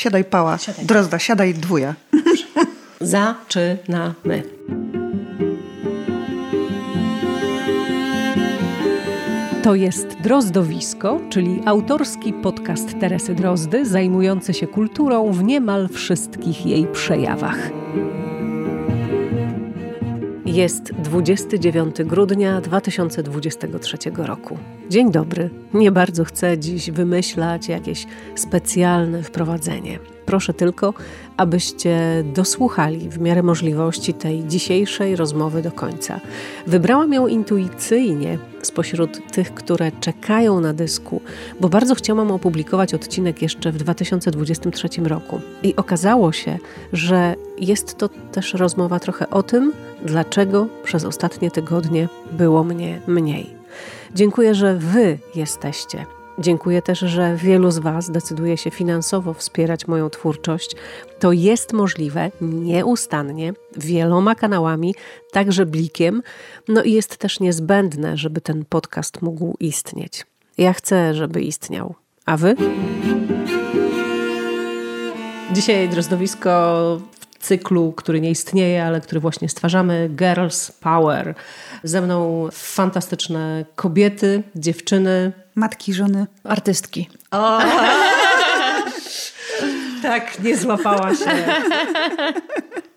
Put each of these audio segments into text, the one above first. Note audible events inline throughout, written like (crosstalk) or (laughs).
Siadaj pała. Siadaj. Drozda, siadaj dwuja. (laughs) Zaczynamy. To jest Drozdowisko, czyli autorski podcast Teresy Drozdy, zajmujący się kulturą w niemal wszystkich jej przejawach. Jest 29 grudnia 2023 roku. Dzień dobry. Nie bardzo chcę dziś wymyślać jakieś specjalne wprowadzenie. Proszę tylko, abyście dosłuchali w miarę możliwości tej dzisiejszej rozmowy do końca. Wybrałam ją intuicyjnie spośród tych, które czekają na dysku, bo bardzo chciałam opublikować odcinek jeszcze w 2023 roku. I okazało się, że jest to też rozmowa trochę o tym, dlaczego przez ostatnie tygodnie było mnie mniej. Dziękuję, że Wy jesteście Dziękuję też, że wielu z Was decyduje się finansowo wspierać moją twórczość. To jest możliwe nieustannie, wieloma kanałami, także blikiem, no i jest też niezbędne, żeby ten podcast mógł istnieć. Ja chcę, żeby istniał. A Wy? Dzisiaj drozdowisko w cyklu, który nie istnieje, ale który właśnie stwarzamy, Girls Power. Ze mną fantastyczne kobiety, dziewczyny, Matki, żony. Artystki. O! (laughs) tak, nie złapała się. (laughs)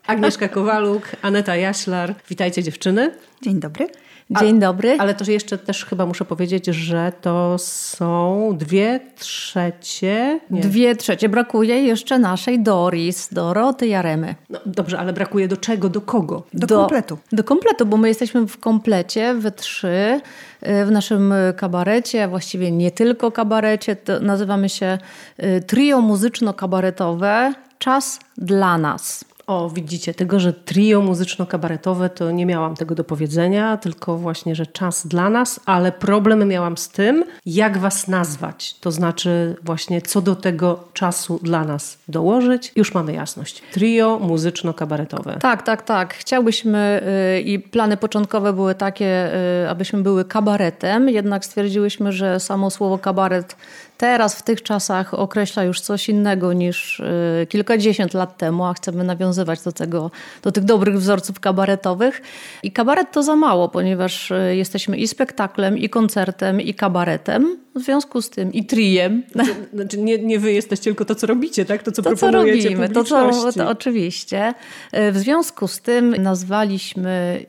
Agnieszka Kowaluk, Aneta Jaślar. Witajcie dziewczyny. Dzień dobry. Dzień dobry. Ale to jeszcze też chyba muszę powiedzieć, że to są dwie trzecie. Nie. Dwie trzecie. Brakuje jeszcze naszej Doris, Doroty Jaremy. No, dobrze, ale brakuje do czego, do kogo? Do, do kompletu. Do kompletu, bo my jesteśmy w komplecie, we trzy, y, w naszym kabarecie, a właściwie nie tylko kabarecie. nazywamy się y, trio muzyczno-kabaretowe Czas dla nas. O, widzicie, tego, że trio muzyczno-kabaretowe to nie miałam tego do powiedzenia, tylko właśnie, że czas dla nas, ale problem miałam z tym, jak was nazwać. To znaczy właśnie, co do tego czasu dla nas dołożyć. Już mamy jasność. Trio muzyczno-kabaretowe. Tak, tak, tak. Chciałbyśmy yy, i plany początkowe były takie, yy, abyśmy były kabaretem, jednak stwierdziłyśmy, że samo słowo kabaret teraz w tych czasach określa już coś innego niż y, kilkadziesiąt lat temu, a chcemy nawiązywać do tego, do tych dobrych wzorców kabaretowych. I kabaret to za mało, ponieważ y, jesteśmy i spektaklem, i koncertem, i kabaretem. W związku z tym i trijem. Znaczy, znaczy nie, nie wy jesteście, tylko to, co robicie, tak? To, co to, proponujecie co robimy, to, co, to oczywiście. Y, w związku z tym nazwaliśmy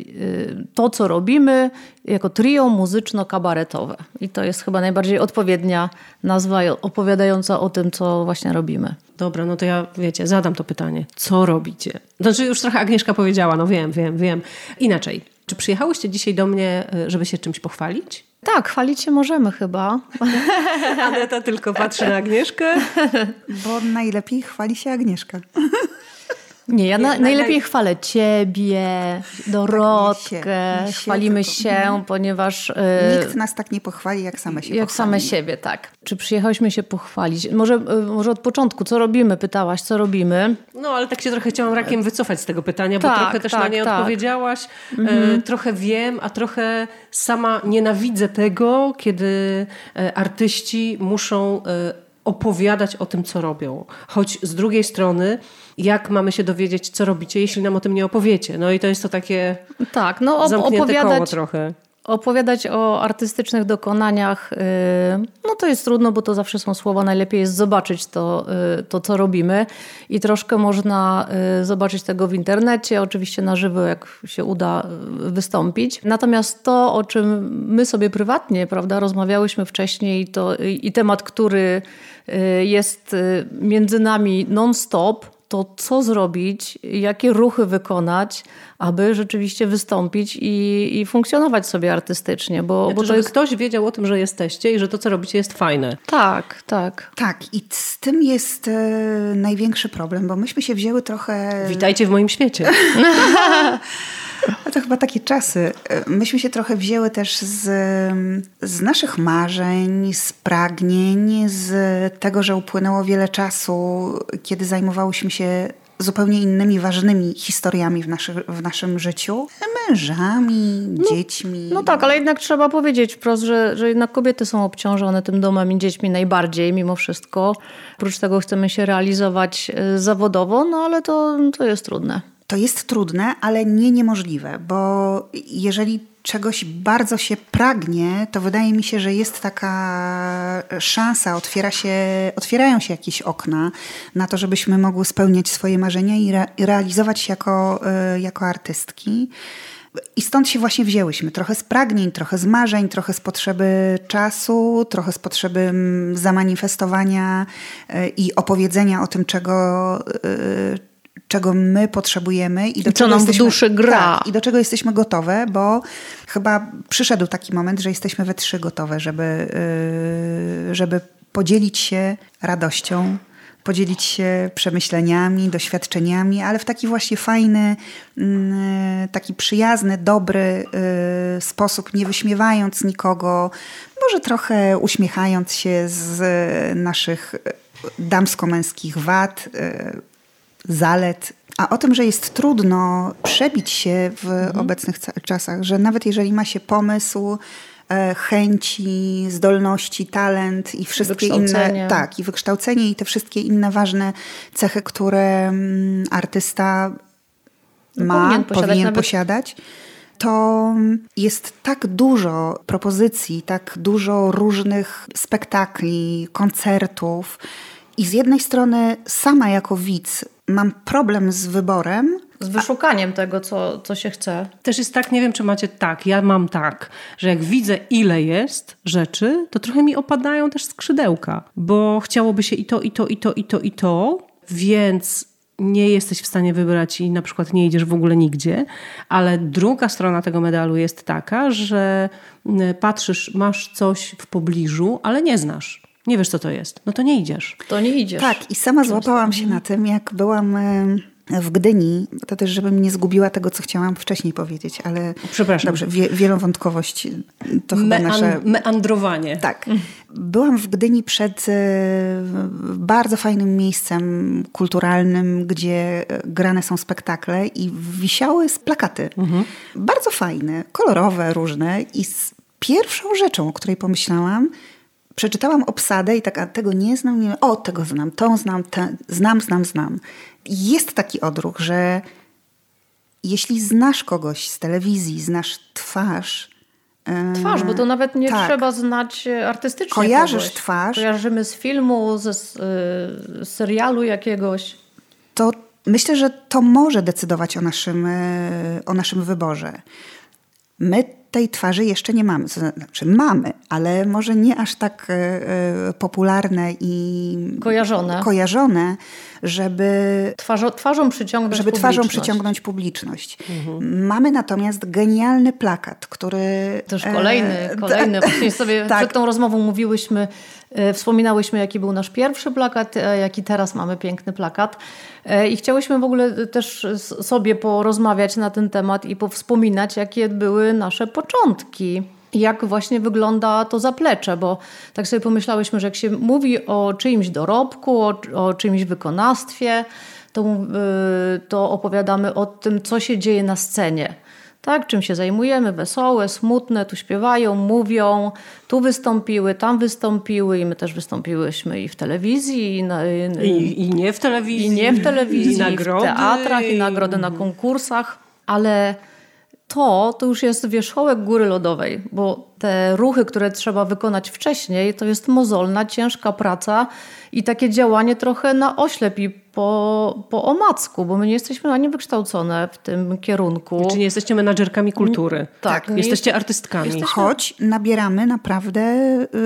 to, co robimy, jako trio muzyczno-kabaretowe. I to jest chyba najbardziej odpowiednia nazwa opowiadająca o tym, co właśnie robimy. Dobra, no to ja, wiecie, zadam to pytanie. Co robicie? Znaczy już trochę Agnieszka powiedziała, no wiem, wiem, wiem. Inaczej. Czy przyjechałyście dzisiaj do mnie, y, żeby się czymś pochwalić? Tak, chwalić się możemy chyba. (laughs) Aneta tylko patrzy na Agnieszkę. Bo najlepiej chwali się Agnieszka. (laughs) Nie, ja na, najlepiej chwalę ciebie, Dorotkę, tak, się, chwalimy się, mhm. ponieważ... Yy, Nikt nas tak nie pochwali, jak same się Jak same siebie, tak. Czy przyjechałyśmy się pochwalić? Może, yy, może od początku, co robimy? Pytałaś, co robimy? No, ale tak się trochę chciałam rakiem wycofać z tego pytania, tak, bo trochę też tak, na nie tak. odpowiedziałaś. Mhm. trochę wiem, a trochę sama nienawidzę tego, kiedy artyści muszą opowiadać o tym, co robią. Choć z drugiej strony, jak mamy się dowiedzieć, co robicie, jeśli nam o tym nie opowiecie? No i to jest to takie tak, no, op- opowiadać, koło trochę. Opowiadać o artystycznych dokonaniach, yy, no to jest trudno, bo to zawsze są słowa. Najlepiej jest zobaczyć to, yy, to co robimy i troszkę można yy, zobaczyć tego w internecie, oczywiście na żywo, jak się uda wystąpić. Natomiast to, o czym my sobie prywatnie prawda, rozmawiałyśmy wcześniej to, i temat, który jest między nami non-stop, to co zrobić, jakie ruchy wykonać, aby rzeczywiście wystąpić i, i funkcjonować sobie artystycznie. Bo, znaczy, bo to żeby jest... ktoś wiedział o tym, że jesteście i że to, co robicie, jest fajne. Tak, tak. Tak, i z tym jest e, największy problem, bo myśmy się wzięły trochę. Witajcie w moim świecie. (laughs) A to chyba takie czasy. Myśmy się trochę wzięły też z, z naszych marzeń, z pragnień, z tego, że upłynęło wiele czasu, kiedy zajmowałyśmy się zupełnie innymi ważnymi historiami w, naszy, w naszym życiu. Mężami, no, dziećmi. No tak, ale jednak trzeba powiedzieć wprost, że, że jednak kobiety są obciążone tym domem i dziećmi najbardziej mimo wszystko. Oprócz tego chcemy się realizować e, zawodowo, no ale to, to jest trudne. To jest trudne, ale nie niemożliwe, bo jeżeli czegoś bardzo się pragnie, to wydaje mi się, że jest taka szansa, otwiera się, otwierają się jakieś okna na to, żebyśmy mogły spełniać swoje marzenia i, re, i realizować się jako, y, jako artystki. I stąd się właśnie wzięłyśmy. Trochę z pragnień, trochę z marzeń, trochę z potrzeby czasu, trochę z potrzeby zamanifestowania y, i opowiedzenia o tym, czego, y, czego my potrzebujemy i do I co nam jesteśmy, w duszy gra. Tak, I do czego jesteśmy gotowe, bo chyba przyszedł taki moment, że jesteśmy we trzy gotowe, żeby, yy, żeby podzielić się radością, podzielić się przemyśleniami, doświadczeniami, ale w taki właśnie fajny, mm, taki przyjazny, dobry yy, sposób, nie wyśmiewając nikogo, może trochę uśmiechając się z naszych damsko-męskich wad, yy, zalet, a o tym, że jest trudno przebić się w mhm. obecnych czasach, że nawet jeżeli ma się pomysł, e, chęci, zdolności, talent i wszystkie inne, tak, i wykształcenie i te wszystkie inne ważne cechy, które mm, artysta ma, powinien posiadać, powinien posiadać to jest tak dużo propozycji, tak dużo różnych spektakli, koncertów. I z jednej strony sama jako widz mam problem z wyborem. Z wyszukaniem tego, co, co się chce. Też jest tak, nie wiem, czy macie tak, ja mam tak, że jak widzę, ile jest rzeczy, to trochę mi opadają też skrzydełka, bo chciałoby się i to, i to, i to, i to, i to, więc nie jesteś w stanie wybrać i na przykład nie idziesz w ogóle nigdzie, ale druga strona tego medalu jest taka, że patrzysz, masz coś w pobliżu, ale nie znasz nie wiesz, co to jest, no to nie idziesz. To nie idziesz. Tak, i sama złapałam się na tym, jak byłam w Gdyni, to też, żebym nie zgubiła tego, co chciałam wcześniej powiedzieć, ale... Przepraszam. Dobrze, wie, wielowątkowość to chyba nasze... Meandrowanie. Tak. Byłam w Gdyni przed e, bardzo fajnym miejscem kulturalnym, gdzie grane są spektakle i wisiały plakaty. Mhm. Bardzo fajne, kolorowe, różne i z pierwszą rzeczą, o której pomyślałam, przeczytałam obsadę i tak, a tego nie znam, nie, o tego znam, tą znam, te, znam, znam, znam. Jest taki odruch, że jeśli znasz kogoś z telewizji, znasz twarz. E, twarz, bo to nawet nie tak. trzeba znać artystycznie. Kojarzysz kogoś. twarz. Kojarzymy z filmu, ze z, y, serialu jakiegoś. To myślę, że to może decydować o naszym, y, o naszym wyborze. My tej twarzy jeszcze nie mamy. Znaczy mamy, ale może nie aż tak y, popularne i kojarzone, kojarzone żeby twarzą, twarzą przyciągnąć żeby publiczność. twarzą przyciągnąć publiczność. Mhm. Mamy natomiast genialny plakat, który... Też kolejny, e, kolejny. Właśnie sobie (laughs) tak. przed tą rozmową mówiłyśmy, e, wspominałyśmy jaki był nasz pierwszy plakat, jaki teraz mamy piękny plakat. E, I chciałyśmy w ogóle też sobie porozmawiać na ten temat i powspominać jakie były nasze początki jak właśnie wygląda to zaplecze, bo tak sobie pomyślałyśmy, że jak się mówi o czyimś dorobku, o, o czyimś wykonawstwie, to, yy, to opowiadamy o tym, co się dzieje na scenie. Tak, czym się zajmujemy, wesołe, smutne, tu śpiewają, mówią, tu wystąpiły, tam wystąpiły i my też wystąpiłyśmy i w telewizji, i, na, i, i nie w telewizji, i nie w telewizji, i, nagrody, w teatrach, i nagrody na konkursach, ale to, to już jest wierzchołek góry lodowej, bo te ruchy, które trzeba wykonać wcześniej, to jest mozolna, ciężka praca i takie działanie trochę na oślep i po, po omacku, bo my nie jesteśmy ani wykształcone w tym kierunku. Czy nie jesteśmy menadżerkami kultury. Tak. tak jesteście jest, artystkami. Jesteśmy... Choć nabieramy naprawdę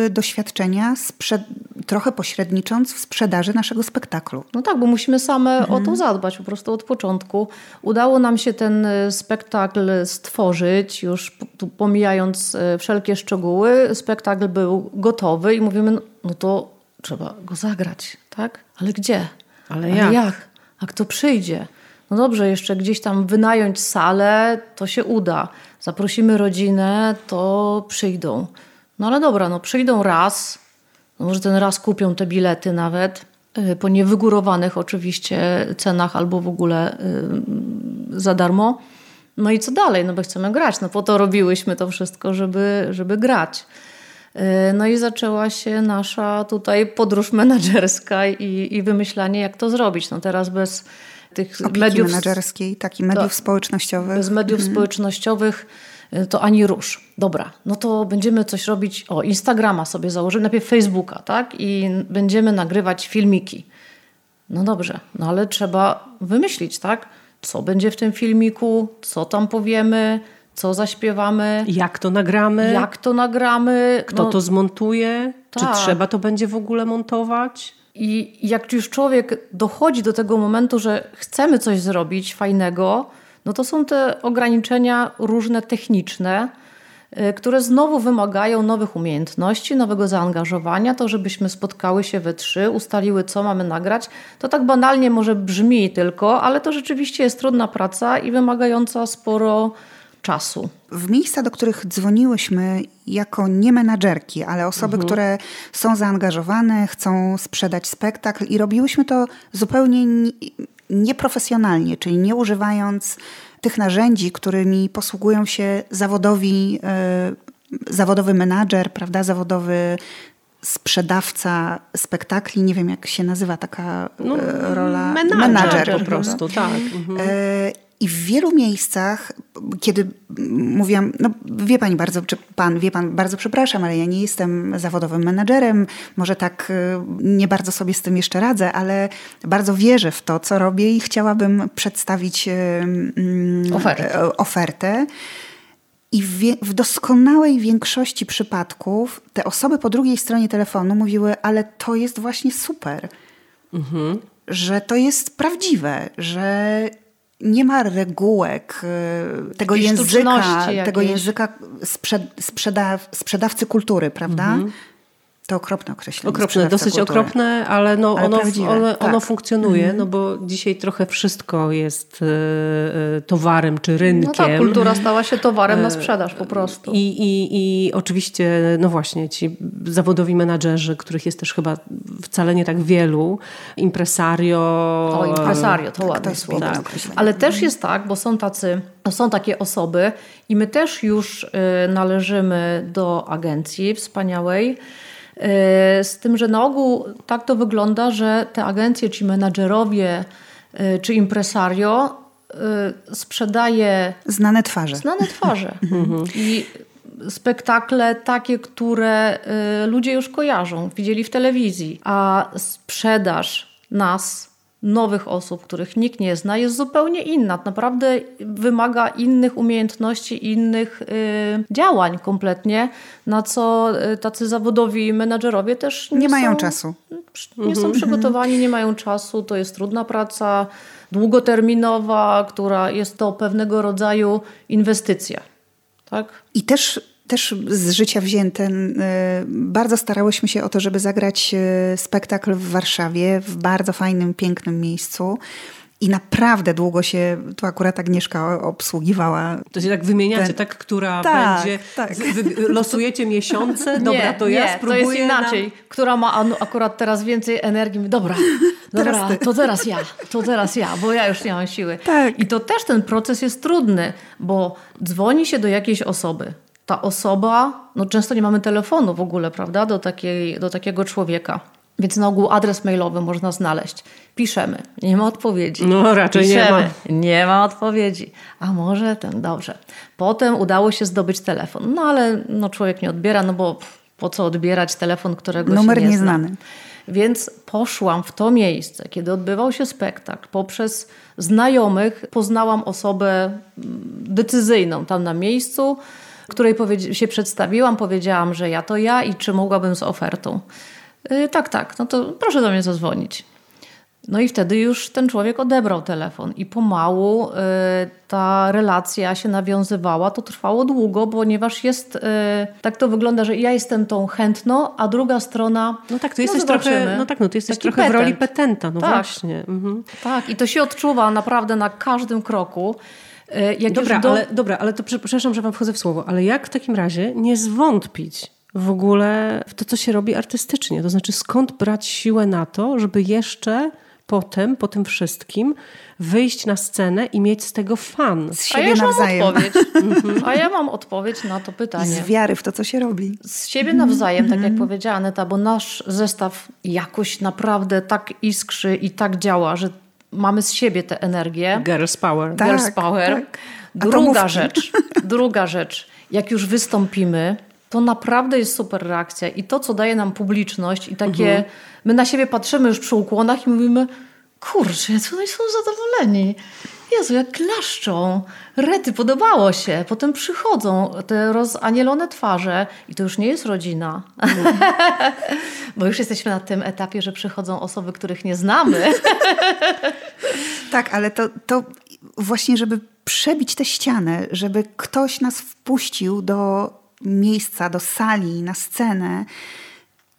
y, doświadczenia, sprzed... trochę pośrednicząc w sprzedaży naszego spektaklu. No tak, bo musimy same mhm. o to zadbać po prostu od początku. Udało nam się ten y, spektakl stworzyć, już pomijając y, wszelkie szczegóły. Spektakl był gotowy i mówimy, no to trzeba go zagrać, tak? Ale gdzie? Ale, Ale jak? jak? A kto przyjdzie? No dobrze, jeszcze gdzieś tam wynająć salę, to się uda. Zaprosimy rodzinę, to przyjdą. No ale dobra, no przyjdą raz, no może ten raz kupią te bilety nawet, y, po niewygórowanych oczywiście cenach albo w ogóle y, za darmo. No i co dalej? No bo chcemy grać. No po to robiłyśmy to wszystko, żeby, żeby grać. No i zaczęła się nasza tutaj podróż menedżerska i, i wymyślanie, jak to zrobić. No teraz bez tych Opieki mediów menedżerskiej, takich mediów to, społecznościowych. Bez mediów mhm. społecznościowych y, to ani rusz. Dobra, no to będziemy coś robić. O, Instagrama sobie założymy, najpierw Facebooka, tak? I będziemy nagrywać filmiki. No dobrze, no ale trzeba wymyślić, tak? Co będzie w tym filmiku, co tam powiemy, co zaśpiewamy. Jak to nagramy. Jak to nagramy. Kto no, to zmontuje. Tak. Czy trzeba to będzie w ogóle montować? I jak już człowiek dochodzi do tego momentu, że chcemy coś zrobić fajnego, no to są te ograniczenia różne techniczne, y, które znowu wymagają nowych umiejętności, nowego zaangażowania, to żebyśmy spotkały się we trzy, ustaliły, co mamy nagrać. To tak banalnie może brzmi tylko, ale to rzeczywiście jest trudna praca i wymagająca sporo czasu. W miejsca, do których dzwoniłyśmy jako nie menadżerki, ale osoby, mhm. które są zaangażowane, chcą sprzedać spektakl i robiłyśmy to zupełnie nieprofesjonalnie, czyli nie używając tych narzędzi, którymi posługują się zawodowi, yy, zawodowy menadżer, prawda, zawodowy sprzedawca spektakli, nie wiem jak się nazywa taka no, e, rola. Menadżer, po prostu, tak. Mhm. I w wielu miejscach, kiedy mówiłam, no wie pani bardzo, czy pan wie pan, bardzo przepraszam, ale ja nie jestem zawodowym menadżerem, może tak y, nie bardzo sobie z tym jeszcze radzę, ale bardzo wierzę w to, co robię i chciałabym przedstawić y, mm, ofertę. ofertę. I w, w, doskonałej większości przypadków te osoby po drugiej stronie telefonu mówiły, ale to jest właśnie super. Mhm. Że to jest prawdziwe, że nie ma regułek y, tego języka, tego języka sprzed, sprzedaw, sprzedawcy kultury, prawda? Mhm. To okropne określenie. Okropne, dosyć kultury. okropne, ale, no ale ono, ono, tak. ono, funkcjonuje, mhm. no bo dzisiaj trochę wszystko jest e, towarem czy rynkiem. No tak, kultura stała się towarem na sprzedaż po prostu. I, i, I oczywiście, no właśnie, ci zawodowi menadżerzy, których jest też chyba wcale nie tak wielu, impresario. O, impresario, to tak, ładne słowo. Tak. Ale też jest tak, bo są tacy są takie osoby i my też już należymy do agencji wspaniałej, E, z tym, że na ogół tak to wygląda, że te agencje, czy menadżerowie, e, czy impresario e, sprzedaje... Znane twarze. Znane twarze. (laughs) Mhm. I spektakle takie, które ludzie już kojarzą, widzieli w telewizji, a sprzedaż nas nowych osób, których nikt nie zna, jest zupełnie inna. Naprawdę wymaga innych umiejętności, innych y, działań kompletnie, na co y, tacy zawodowi menadżerowie też nie, nie mają są, czasu. Nie są mhm. przygotowani, nie mają czasu. To jest trudna praca, długoterminowa, która jest to pewnego rodzaju inwestycja. Tak? I też też z życia wzięte. Y, bardzo starałyśmy się o to, żeby zagrać y, spektakl w Warszawie, w bardzo fajnym, pięknym miejscu. I naprawdę długo się, tu akurat Agnieszka obsługiwała. To się tak wymieniacie, ten... tak? Która tak, będzie, tak. losujecie miesiące, dobra, nie, to ja nie, spróbuję. to jest inaczej. Nam... Która ma akurat teraz więcej energii. Dobra, (laughs) dobra, teraz to teraz ja, to teraz ja, bo ja już nie mam siły. Tak. I to też ten proces jest trudny, bo dzwoni się do jakiejś osoby, ta osoba, no często nie mamy telefonu w ogóle, prawda, do, takiej, do takiego człowieka. Więc na ogół adres mailowy można znaleźć. Piszemy. Nie ma odpowiedzi. No raczej Piszemy. nie ma. Nie ma odpowiedzi. A może ten, dobrze. Potem udało się zdobyć telefon. No ale no, człowiek nie odbiera, no bo po co odbierać telefon, którego Numer się nie nieznany. Zna. Więc poszłam w to miejsce, kiedy odbywał się spektakl. Poprzez znajomych poznałam osobę mm, decyzyjną tam na miejscu której się przedstawiłam, powiedziałam, że ja to ja i czy mogłabym z ofertą. Yy, tak, tak, no to proszę do mnie zadzwonić. No i wtedy już ten człowiek odebrał telefon i pomału y, ta relacja się nawiązywała. To trwało długo, ponieważ jest, y, tak to wygląda, że ja jestem tą chętną, a druga strona. No tak, to jesteś no trochę, no tak, no, ty jesteś trochę petent. w roli petenta, no tak. właśnie. Mhm. Tak, i to się odczuwa naprawdę na każdym kroku. E, jak dobra, do... ale, dobra, ale to przepraszam, że wam wchodzę w słowo, ale jak w takim razie nie zwątpić w ogóle w to, co się robi artystycznie. To znaczy, skąd brać siłę na to, żeby jeszcze potem, po tym wszystkim, wyjść na scenę i mieć z tego fan. Z siebie A ja nawzajem. Mam odpowiedź. (laughs) A ja mam odpowiedź na to pytanie. Z wiary w to, co się robi. Z siebie nawzajem, tak jak mhm. powiedziała Aneta, bo nasz zestaw jakoś naprawdę tak iskrzy i tak działa, że mamy z siebie tę energię. Girls power. Tak, Girls power. Tak. Druga rzecz, druga rzecz. Jak już wystąpimy, to naprawdę jest super reakcja. I to, co daje nam publiczność i takie... Mhm. My na siebie patrzymy już przy ukłonach i mówimy kurczę, oni są zadowoleni. Jezu, jak klaszczą. Rety, podobało się. Potem przychodzą te rozanielone twarze i to już nie jest rodzina. (laughs) Bo już jesteśmy na tym etapie, że przychodzą osoby, których nie znamy. (laughs) tak, ale to, to właśnie, żeby przebić tę ścianę, żeby ktoś nas wpuścił do miejsca, do sali, na scenę,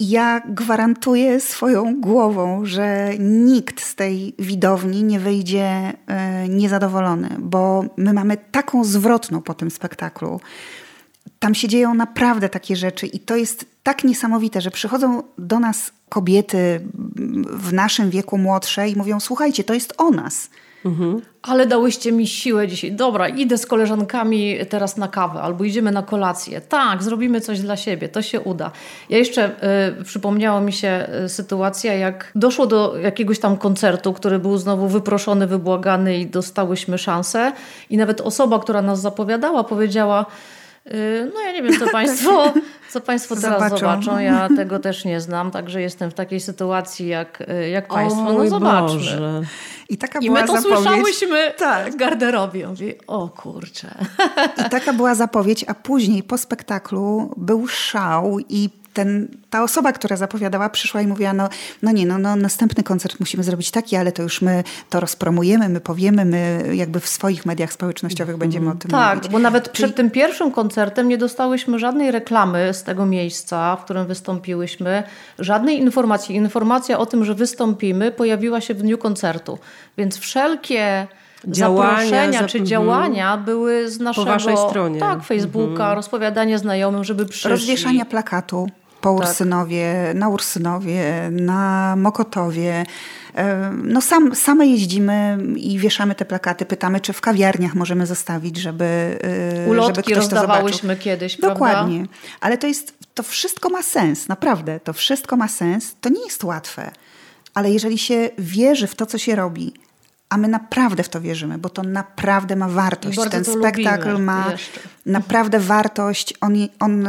ja gwarantuję swoją głową, że nikt z tej widowni nie wyjdzie e, niezadowolony, bo my mamy taką zwrotną po tym spektaklu. Tam się dzieją naprawdę takie rzeczy i to jest tak niesamowite, że przychodzą do nas kobiety w naszym wieku młodsze i mówią: Słuchajcie, to jest o nas. Mhm. Ale dałyście mi siłę dzisiaj. Dobra, idę z koleżankami teraz na kawę albo idziemy na kolację. Tak, zrobimy coś dla siebie, to się uda. Ja jeszcze y, przypomniała mi się y, sytuacja, jak doszło do jakiegoś tam koncertu, który był znowu wyproszony, wybłagany i dostałyśmy szansę. I nawet osoba, która nas zapowiadała, powiedziała: y, No, ja nie wiem, co (laughs) Państwo co Państwo teraz zobaczą. zobaczą. Ja tego też nie znam, także jestem w takiej sytuacji jak, jak Państwo. O, no zobaczmy. Boże. I, taka I była my to zapowiedź. słyszałyśmy tak. w garderobie. O kurczę. I taka była zapowiedź, a później po spektaklu był szał i ten, ta osoba, która zapowiadała, przyszła i mówiła, no, no nie, no, no następny koncert musimy zrobić taki, ale to już my to rozpromujemy, my powiemy, my jakby w swoich mediach społecznościowych będziemy o tym tak, mówić. Tak, bo nawet przed tym pierwszym koncertem nie dostałyśmy żadnej reklamy z tego miejsca, w którym wystąpiłyśmy, żadnej informacji. Informacja o tym, że wystąpimy pojawiła się w dniu koncertu, więc wszelkie działania, zaproszenia czy działania były z naszego... Po waszej stronie. Tak, Facebooka, mhm. rozpowiadanie znajomym, żeby przyszli. Rozwieszania plakatu po tak. Ursynowie, tak. na Ursynowie, na Mokotowie. No sam, same jeździmy i wieszamy te plakaty, pytamy, czy w kawiarniach możemy zostawić, żeby, e, Ulotki żeby ktoś rozdawałyśmy kiedyś, Dokładnie. Prawda? Ale to jest, to wszystko ma sens, naprawdę. To wszystko ma sens. To nie jest łatwe. Ale jeżeli się wierzy w to, co się robi, a my naprawdę w to wierzymy, bo to naprawdę ma wartość. Ten spektakl ma jeszcze. naprawdę wartość. On, on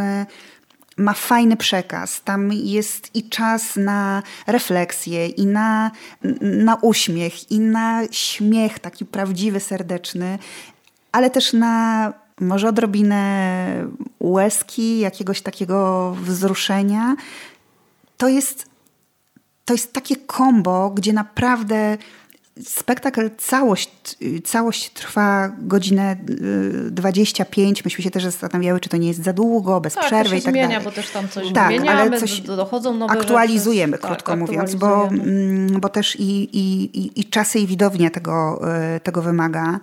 ma fajny przekaz. Tam jest i czas na refleksję, i na, na uśmiech, i na śmiech taki prawdziwy, serdeczny, ale też na może odrobinę łezki, jakiegoś takiego wzruszenia. To jest, to jest takie kombo, gdzie naprawdę Spektakl, całość, całość trwa godzinę 25. Y, Myśmy się też zastanawiały, czy to nie jest za długo, bez tak, przerwy i tak zmienia, dalej. bo też tam coś tak, zmieniamy, ale coś dochodzą nowe Aktualizujemy, rzeczy. krótko tak, mówiąc, bo, mm, bo też i, i, i, i czasy i widownia tego, y, tego wymaga.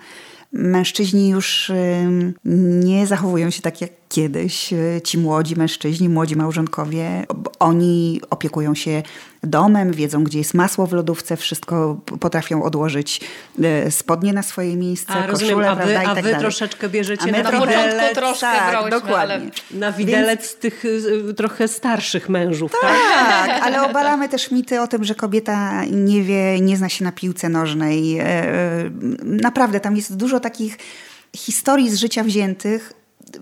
Mężczyźni już nie zachowują się tak jak kiedyś. Ci młodzi mężczyźni, młodzi małżonkowie, oni opiekują się domem, wiedzą, gdzie jest masło w lodówce, wszystko potrafią odłożyć e, spodnie na swoje miejsce, a, rozumiem, a wy, prawda, a wy tak troszeczkę bierzecie na, na widelec. troszkę tak, brałyśmy, dokładnie. Na widelec Więc... tych y, trochę starszych mężów, tak? Tak, ale obalamy też mity o tym, że kobieta nie wie, nie zna się na piłce nożnej. E, e, naprawdę, tam jest dużo takich historii z życia wziętych,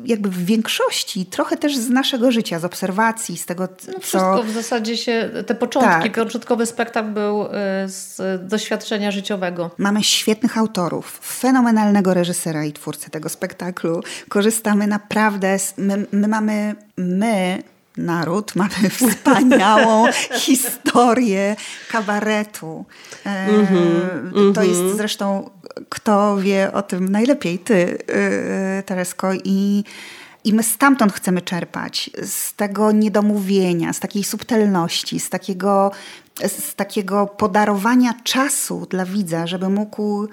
jakby w większości trochę też z naszego życia, z obserwacji, z tego, no co... Wszystko w zasadzie się, te początki, tak. początkowy spektakl był y, z doświadczenia życiowego. Mamy świetnych autorów, fenomenalnego reżysera i twórcę tego spektaklu. Korzystamy naprawdę, z, my, my mamy, my naród, (laughs) mamy wspaniałą (laughs) historię kabaretu. Mm -hmm, to jest mhm. zresztą, kto wie o tym najlepiej, ty, y, Teresko. I, I my stamtąd chcemy czerpać, z tego niedomówienia, z takiej subtelności, z takiego, z takiego podarowania czasu dla widza, żeby mógł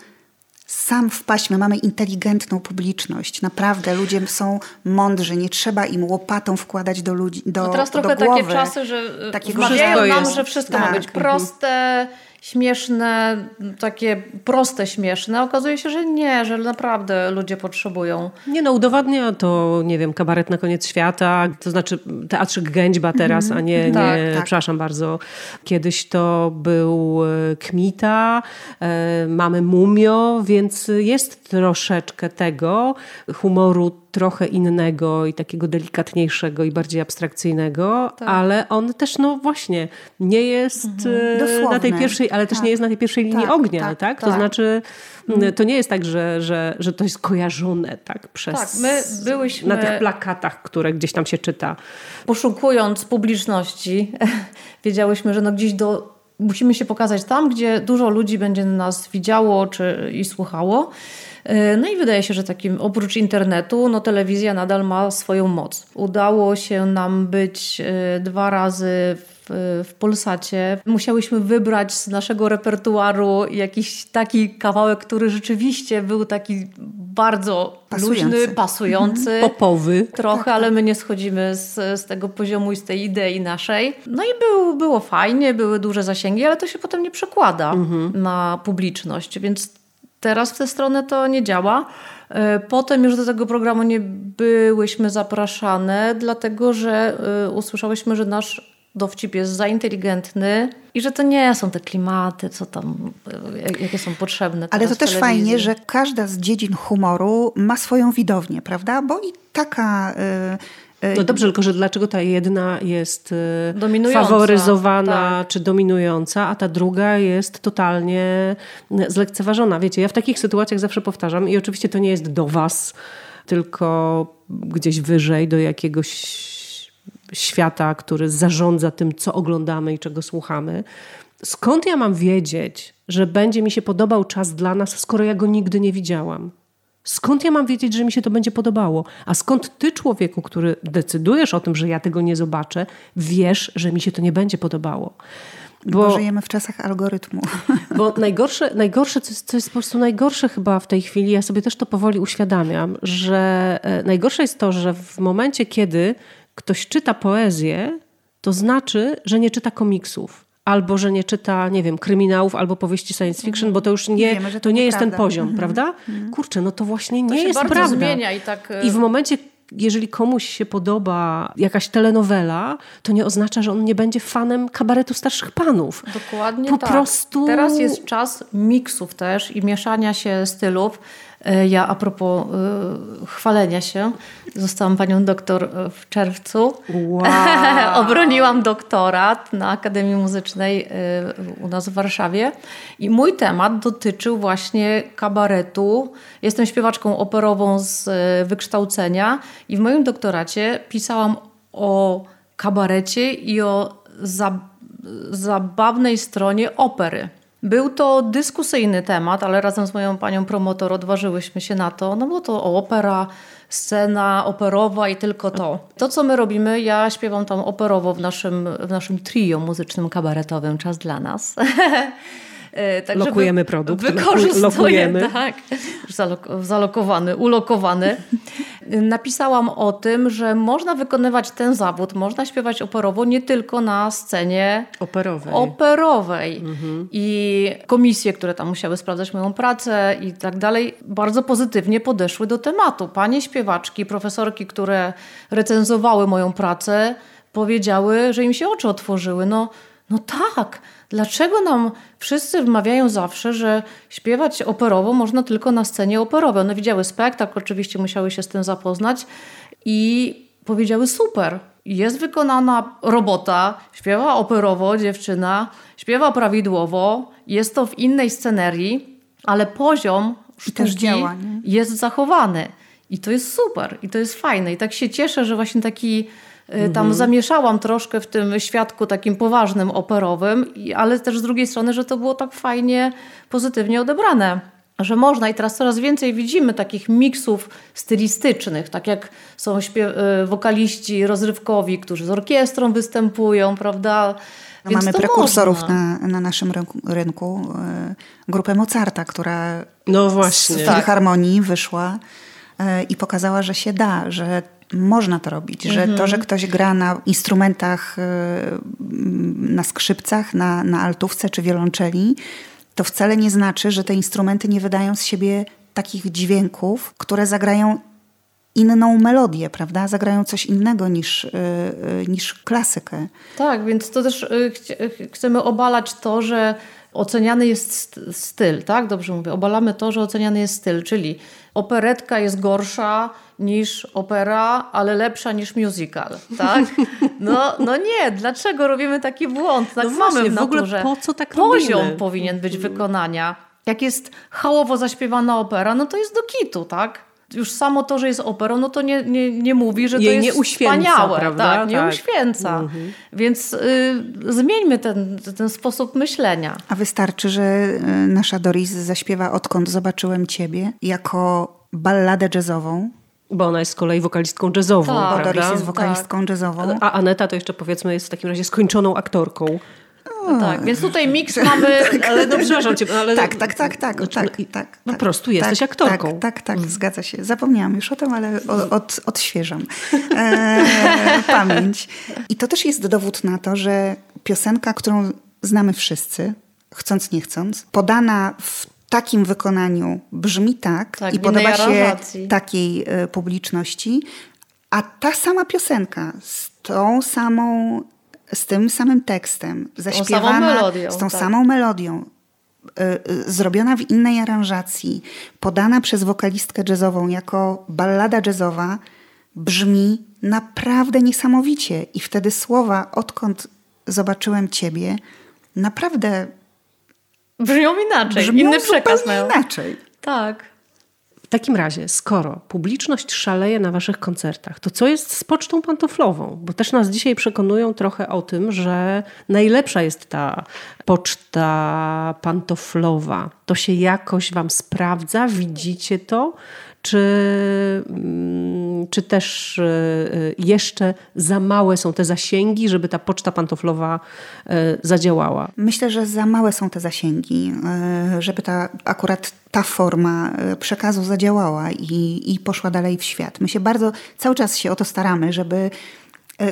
sam wpaść. My mamy inteligentną publiczność. Naprawdę ludzie są mądrzy. Nie trzeba im łopatą wkładać do ludzi. Do, no teraz do trochę głowy. takie czasy, że Takiego wmawiają nam, jest. że wszystko Tak. ma być proste, śmieszne, takie proste, śmieszne. Okazuje się, że nie, że naprawdę ludzie potrzebują. Nie no, udowadnia to, nie wiem, kabaret na koniec świata, to znaczy teatrzyk Gęćba teraz, a nie, nie Tak, tak. przepraszam bardzo. Kiedyś to był e, Kmita, e, mamy Mumio, więc jest troszeczkę tego humoru trochę innego i takiego delikatniejszego i bardziej abstrakcyjnego, ale on też, no właśnie, nie jest e, na tej pierwszej, ale też Tak. nie jest na tej pierwszej linii Tak, ognia, tak? tak, To tak. znaczy, m, to nie jest tak, że, że, że to jest kojarzone tak przez... Tak, my byłyśmy- Na tych plakatach, które gdzieś tam się czyta. Poszukując publiczności, (laughs) wiedziałyśmy, że no gdzieś do, musimy się pokazać tam, gdzie dużo ludzi będzie nas widziało czy, i słuchało. E, No i wydaje się, że takim oprócz internetu, no telewizja nadal ma swoją moc. Udało się nam być e, dwa razy w, Polsacie. Musiałyśmy wybrać z naszego repertuaru jakiś taki kawałek, który rzeczywiście był taki bardzo Pasujący. luźny, pasujący. Popowy. Trochę, ale my nie schodzimy z, z tego poziomu i z tej idei naszej. No i był, było fajnie, były duże zasięgi, ale to się potem nie przekłada na publiczność, więc teraz w tę stronę to nie działa. E, Potem już do tego programu nie byłyśmy zapraszane, dlatego że e, usłyszałyśmy, że nasz dowcip jest za inteligentny i że to nie są te klimaty, co tam, e, jak- jakie są potrzebne. Ale to też fajnie, że każda z dziedzin humoru ma swoją widownię, prawda? Bo i taka... y, No dobrze, tylko że dlaczego ta jedna jest y, Dominująca, faworyzowana tak. czy dominująca, a ta druga jest totalnie zlekceważona? Wiecie, ja w takich sytuacjach zawsze powtarzam i oczywiście to nie jest do was, tylko gdzieś wyżej, do jakiegoś świata, który zarządza tym, co oglądamy i czego słuchamy. Skąd ja mam wiedzieć, że będzie mi się podobał czas dla nas, skoro ja go nigdy nie widziałam? Skąd ja mam wiedzieć, że mi się to będzie podobało? A skąd ty, człowieku, który decydujesz o tym, że ja tego nie zobaczę, wiesz, że mi się to nie będzie podobało? bo żyjemy w czasach algorytmu. (laughs) Bo najgorsze, najgorsze co, jest, co jest po prostu najgorsze chyba w tej chwili, ja sobie też to powoli uświadamiam, że e, najgorsze jest to, że w momencie, kiedy ktoś czyta poezję, to znaczy, że nie czyta komiksów. Albo że nie czyta, nie wiem, kryminałów albo powieści science fiction, bo to już nie, Wiemy, to to nie jest ten poziom, prawda? Kurczę, no to właśnie To nie się jest prawda. zmienia i tak... e, I w momencie, jeżeli komuś się podoba jakaś telenowela, to nie oznacza, że on nie będzie fanem kabaretu starszych panów. Dokładnie Po tak. prostu- Teraz jest czas miksów też i mieszania się stylów. E, Ja a propos y, chwalenia się, zostałam panią doktor e, w czerwcu. Wow. (laughs) Obroniłam doktorat na Akademii Muzycznej y, u nas w Warszawie i mój temat dotyczył właśnie kabaretu. Jestem śpiewaczką operową z y, wykształcenia i w moim doktoracie pisałam o kabarecie i o za, zabawnej stronie opery. Był to dyskusyjny temat, ale razem z moją panią promotor odważyłyśmy się na to, no bo to opera, scena operowa i tylko to. To, co my robimy, ja śpiewam tam operowo w naszym, w naszym trio muzycznym, kabaretowym Czas dla nas. (laughs) Tak, Lokujemy produkt, Wykorzystuję, lokujemy. tak. Zalok- zalokowany, ulokowany. Napisałam o tym, że można wykonywać ten zawód, można śpiewać operowo nie tylko na scenie Operowej. operowej. I komisje, które tam musiały sprawdzać moją pracę i tak dalej, bardzo pozytywnie podeszły do tematu. Panie śpiewaczki, profesorki, które recenzowały moją pracę, powiedziały, że im się oczy otworzyły. No, no tak, dlaczego nam wszyscy wmawiają zawsze, że śpiewać operowo można tylko na scenie operowej? One widziały spektakl, oczywiście musiały się z tym zapoznać i powiedziały super. Jest wykonana robota, śpiewa operowo dziewczyna, śpiewa prawidłowo, jest to w innej scenerii, ale poziom sztuki działa, jest zachowany. I to jest super, i to jest fajne. I tak się cieszę, że właśnie taki y, tam zamieszałam troszkę w tym świadku takim poważnym, operowym, ale też z drugiej strony, że to było tak fajnie, pozytywnie odebrane. że można i teraz coraz więcej widzimy takich miksów stylistycznych, tak jak są y, wokaliści rozrywkowi, którzy z orkiestrą występują, prawda? No mamy prekursorów na, na naszym rynku, rynku grupę Mozarta, która no właśnie. z filharmonii wyszła i pokazała, że się da, że można to robić, że to, że mhm. ktoś gra na instrumentach, na skrzypcach, na, na altówce czy wiolonczeli, to wcale nie znaczy, że te instrumenty nie wydają z siebie takich dźwięków, które zagrają inną melodię, prawda? Zagrają coś innego niż, yy, niż klasykę. Tak, więc to też chcemy obalać to, że oceniany jest styl, tak? Dobrze mówię. Obalamy to, że oceniany jest styl, czyli operetka jest gorsza niż opera, ale lepsza niż musical, tak? (laughs) No, no nie, dlaczego robimy taki błąd? Tak no mamy właśnie, w naturze. W ogóle po co tak Poziom robimy? powinien być wykonania. Jak jest hałowo zaśpiewana opera, no to jest do kitu, tak? Już samo to, że jest operą, no to nie, nie, nie mówi, że Jej to jest nie uświęca, wspaniałe. Prawda? Tak, nie tak. uświęca. Mhm. Więc y, zmieńmy ten, ten sposób myślenia. A wystarczy, że y, nasza Doris zaśpiewa Odkąd zobaczyłem Ciebie jako balladę jazzową, bo ona jest z kolei wokalistką jazzową, tak, prawda? Doris jest wokalistką tak. jazzową. A Aneta to jeszcze powiedzmy jest w takim razie skończoną aktorką. No tak, więc tutaj miks mamy, ale no przepraszam cię, ale... Tak, tak, tak, tak, znaczy, tak, no, tak, Po prostu jesteś tak, aktorką. Tak, tak, tak, zgadza się. Zapomniałam już o tym, ale od, odświeżam e, (laughs) pamięć. I to też jest dowód na to, że piosenka, którą znamy wszyscy, chcąc nie chcąc, podana w takim wykonaniu brzmi tak, tak i podoba się takiej e, publiczności, a ta sama piosenka z tą samą z tym samym tekstem, zaśpiewana z tą samą melodią, z tą tak. samą melodią y, y, zrobiona w innej aranżacji, podana przez wokalistkę jazzową jako ballada jazzowa, brzmi naprawdę niesamowicie. I wtedy słowa, odkąd zobaczyłem ciebie, naprawdę brzmią inaczej. Brzmią Inny przekaz mają. inaczej. Tak. Takim razie, skoro publiczność szaleje na waszych koncertach, to co jest z pocztą pantoflową? Bo też nas dzisiaj przekonują trochę o tym, że najlepsza jest ta poczta pantoflowa. To się jakoś wam sprawdza? Widzicie to? Czy, mm, czy też e, jeszcze za małe są te zasięgi, żeby ta poczta pantoflowa e, zadziałała? Myślę, że za małe są te zasięgi, e, żeby ta akurat ta forma przekazu zadziałała i, i poszła dalej w świat. My się bardzo, cały czas się o to staramy, żeby E,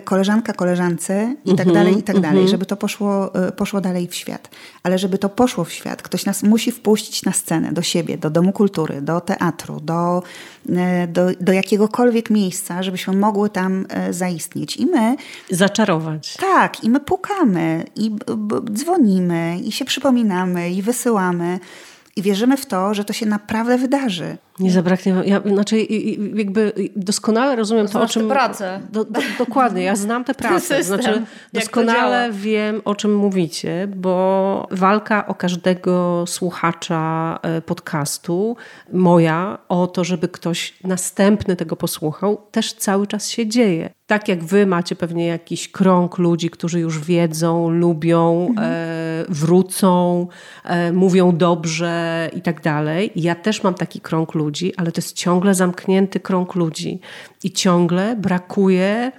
koleżanka koleżance i tak mhm, dalej, i tak dalej, mhm. żeby to poszło, e, poszło dalej w świat. Ale żeby to poszło w świat, ktoś nas musi wpuścić na scenę, do siebie, do Domu Kultury, do teatru, do, e, do, do jakiegokolwiek miejsca, żebyśmy mogły tam zaistnieć. I my... Zaczarować. Tak, i my pukamy, i dzwonimy, i się przypominamy, i wysyłamy. I wierzymy w to, że to się naprawdę wydarzy. Nie zabraknie. Ja, znaczy, jakby doskonale rozumiem to, o czym. pracę. Do, do, dokładnie, ja znam tę (laughs) pracę. Znaczy, doskonale wiem, o czym mówicie, bo walka o każdego słuchacza e, podcastu, moja, o to, żeby ktoś następny tego posłuchał, też cały czas się dzieje. Tak jak wy macie pewnie jakiś krąg ludzi, którzy już wiedzą, lubią, mhm. e, wrócą, e, mówią dobrze i tak dalej. Ja też mam taki krąg ludzi ludzi, ale to jest ciągle zamknięty krąg ludzi i ciągle brakuje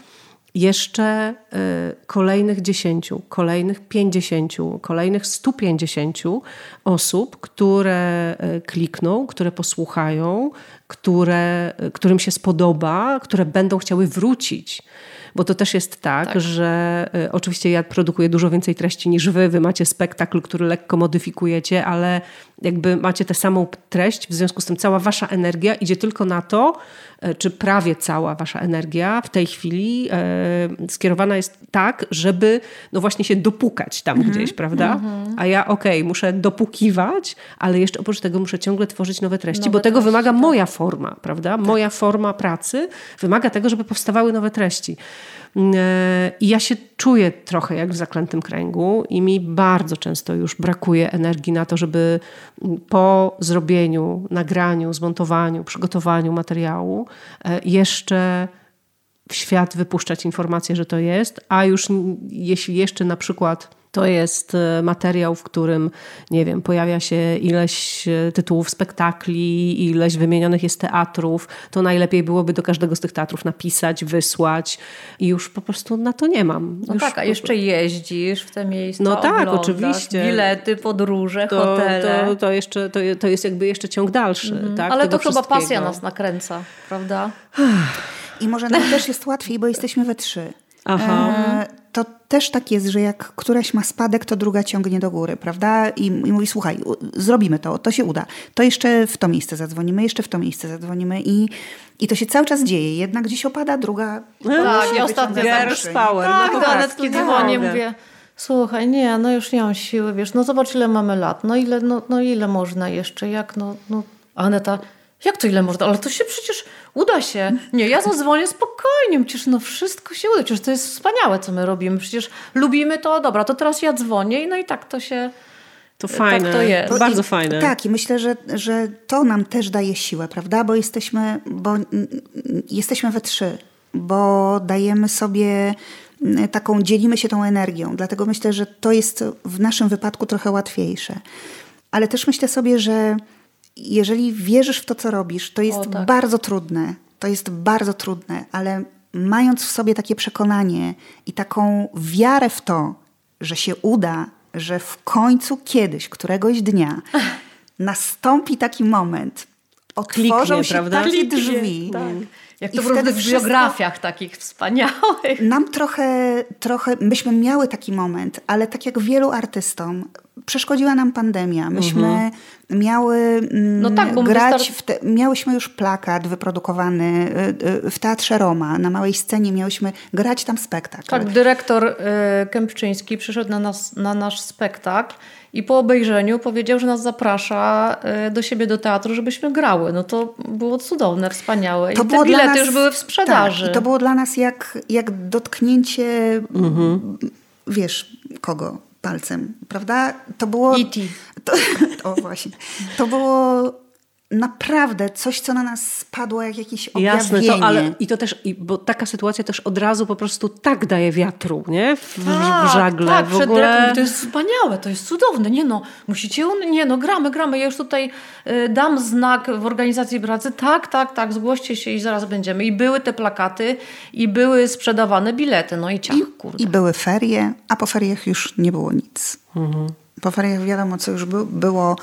jeszcze y, kolejnych dziesięciu, kolejnych pięćdziesięciu, kolejnych stu pięćdziesięciu osób, które y, klikną, które posłuchają, które, y, którym się spodoba, które będą chciały wrócić bo to też jest tak, tak. że oczywiście ja produkuję dużo więcej treści niż wy, wy macie spektakl, który lekko modyfikujecie, ale jakby macie tę samą treść, w związku z tym cała wasza energia idzie tylko na to, czy prawie cała wasza energia w tej chwili y, skierowana jest tak, żeby no właśnie się dopukać tam mhm. gdzieś, prawda? Mhm. A ja okej, okay, muszę dopukiwać, ale jeszcze oprócz tego muszę ciągle tworzyć nowe treści, nowe bo tego treści, wymaga tak. moja forma, prawda? Tak. Moja forma pracy wymaga tego, żeby powstawały nowe treści. I ja się czuję trochę jak w zaklętym kręgu i mi bardzo często już brakuje energii na to, żeby po zrobieniu, nagraniu, zmontowaniu, przygotowaniu materiału e, jeszcze w świat wypuszczać informację, że to jest, a już jeśli jeszcze na przykład to jest e, materiał, w którym, nie wiem, pojawia się ileś e, tytułów spektakli, ileś wymienionych jest teatrów, to najlepiej byłoby do każdego z tych teatrów napisać, wysłać i już po prostu na to nie mam. No już tak, a jeszcze jeździsz w te miejsca, No tak, oczywiście. Bilety, podróże, to, hotele. To, to, jeszcze, to, to jest jakby jeszcze ciąg dalszy. Mhm. Tak, Ale to chyba pasja nas nakręca, prawda? I może nam też jest łatwiej, bo jesteśmy we trzy. Aha. E, to też tak jest, że jak któraś ma spadek, to druga ciągnie do góry, prawda? I, I mówi, słuchaj, zrobimy to, to się uda. To jeszcze w to miejsce zadzwonimy, jeszcze w to miejsce zadzwonimy i, i to się cały czas dzieje. Jedna gdzieś opada, druga... Tak, ja ostatnio... Girls power. Tak, no do Anetki dzwonię, mówię... Słuchaj, nie, no już nie mam siły, wiesz, no zobacz ile mamy lat, no ile, no, no ile można jeszcze, jak, no, no. Aneta, jak to ile można? Ale to się przecież uda się. Nie, ja zadzwonię spokojnie, przecież no wszystko się uda. Przecież to jest wspaniałe, co my robimy. Przecież lubimy to, dobra, to teraz ja dzwonię i no i tak to się... To fajne, tak to jest. bardzo I, fajne. Tak, i myślę, że, że to nam też daje siłę, prawda? Bo jesteśmy, bo jesteśmy we trzy, bo dajemy sobie taką, dzielimy się tą energią. Dlatego myślę, że to jest w naszym wypadku trochę łatwiejsze. Ale też myślę sobie, że jeżeli wierzysz w to, co robisz, to jest o, tak. bardzo trudne. To jest bardzo trudne, ale mając w sobie takie przekonanie i taką wiarę w to, że się uda, że w końcu kiedyś, któregoś dnia (laughs) nastąpi taki moment, otworzą Kliknie, się prawda? takie drzwi. Tak. Jak to w różnych biografiach takich wspaniałych. Nam trochę, trochę, myśmy miały taki moment, ale tak jak wielu artystom, przeszkodziła nam pandemia. Myśmy mhm. miały mm, no tak, grać, w te, miałyśmy już plakat wyprodukowany y, y, w Teatrze Roma, na małej scenie miałyśmy grać tam spektakl. Tak, dyrektor y, Kępczyński przyszedł na, nas, na nasz spektakl i po obejrzeniu powiedział, że nas zaprasza do siebie do teatru, żebyśmy grały. No to było cudowne, wspaniałe. I to te bilety nas, już były w sprzedaży. Tak, I to było dla nas jak, jak dotknięcie, mhm. wiesz, kogo? palcem, prawda? To było... E.T. To, (laughs) o właśnie. To było naprawdę coś, co na nas spadło jak jakieś objawienie. Jasne, to, ale i to też, i, bo taka sytuacja też od razu po prostu tak daje wiatru, nie? W, tak, w żagle. Tak, w ogóle. to jest wspaniałe, to jest cudowne. Nie no, musicie, nie no, gramy, gramy. Ja już tutaj y, dam znak w organizacji pracy, tak, tak, tak, zgłoście się i zaraz będziemy. I były te plakaty, i były sprzedawane bilety, no i ciach, I, kurde. I były ferie, a po feriach już nie było nic. Mhm. Po feriach wiadomo, co już by, było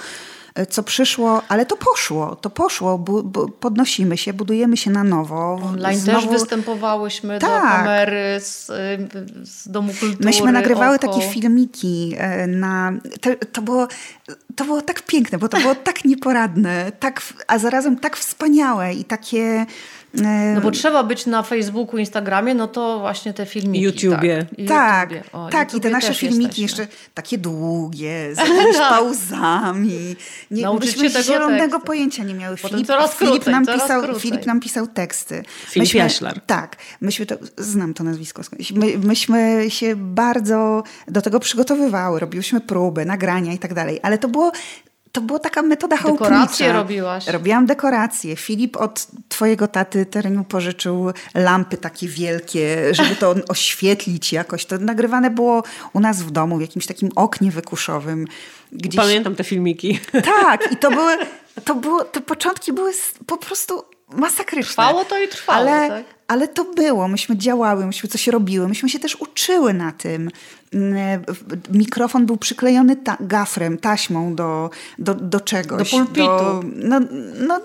co przyszło, ale to poszło, to poszło, bu, bu, podnosimy się, budujemy się na nowo. Online Znowu... też występowałyśmy tak. do kamery z, z Domu Kultury. Myśmy nagrywały oko. takie filmiki e, na... To, to, było, to było tak piękne, bo to było tak nieporadne, tak, a zarazem tak wspaniałe i takie no bo trzeba być na Facebooku, Instagramie, no to właśnie te filmiki. YouTubie. Tak, tak, YouTubie. O, tak i te nasze filmiki jesteśmy. jeszcze takie długie, z jakimiś (laughs) pauzami. Nie, Nauczyć się tego zielonego teksty. pojęcia nie miały. Filip, coraz Filip, krócej, nam coraz pisał, krócej. Filip nam pisał teksty. Filip myśmy, Jaślar. Tak, myśmy to, znam to nazwisko. My, myśmy się bardzo do tego przygotowywały, robiłyśmy próby, nagrania i tak dalej, ale to było to była taka metoda chałupnicza. Dekoracje robiłaś. Robiłam dekoracje. Filip od twojego taty terenu pożyczył lampy takie wielkie, żeby to (laughs) oświetlić jakoś. To nagrywane było u nas w domu, w jakimś takim oknie wykuszowym. Gdzieś... Pamiętam te filmiki. Tak, i to (laughs) były, to było, te początki były po prostu masakryczne. Trwało to i trwało, ale, tak? ale to było. Myśmy działały, myśmy coś robiły, myśmy się też uczyły na tym. Mm, mikrofon był przyklejony ta gafrem, taśmą do, do, do czegoś. Do pulpitu. Do, no, no,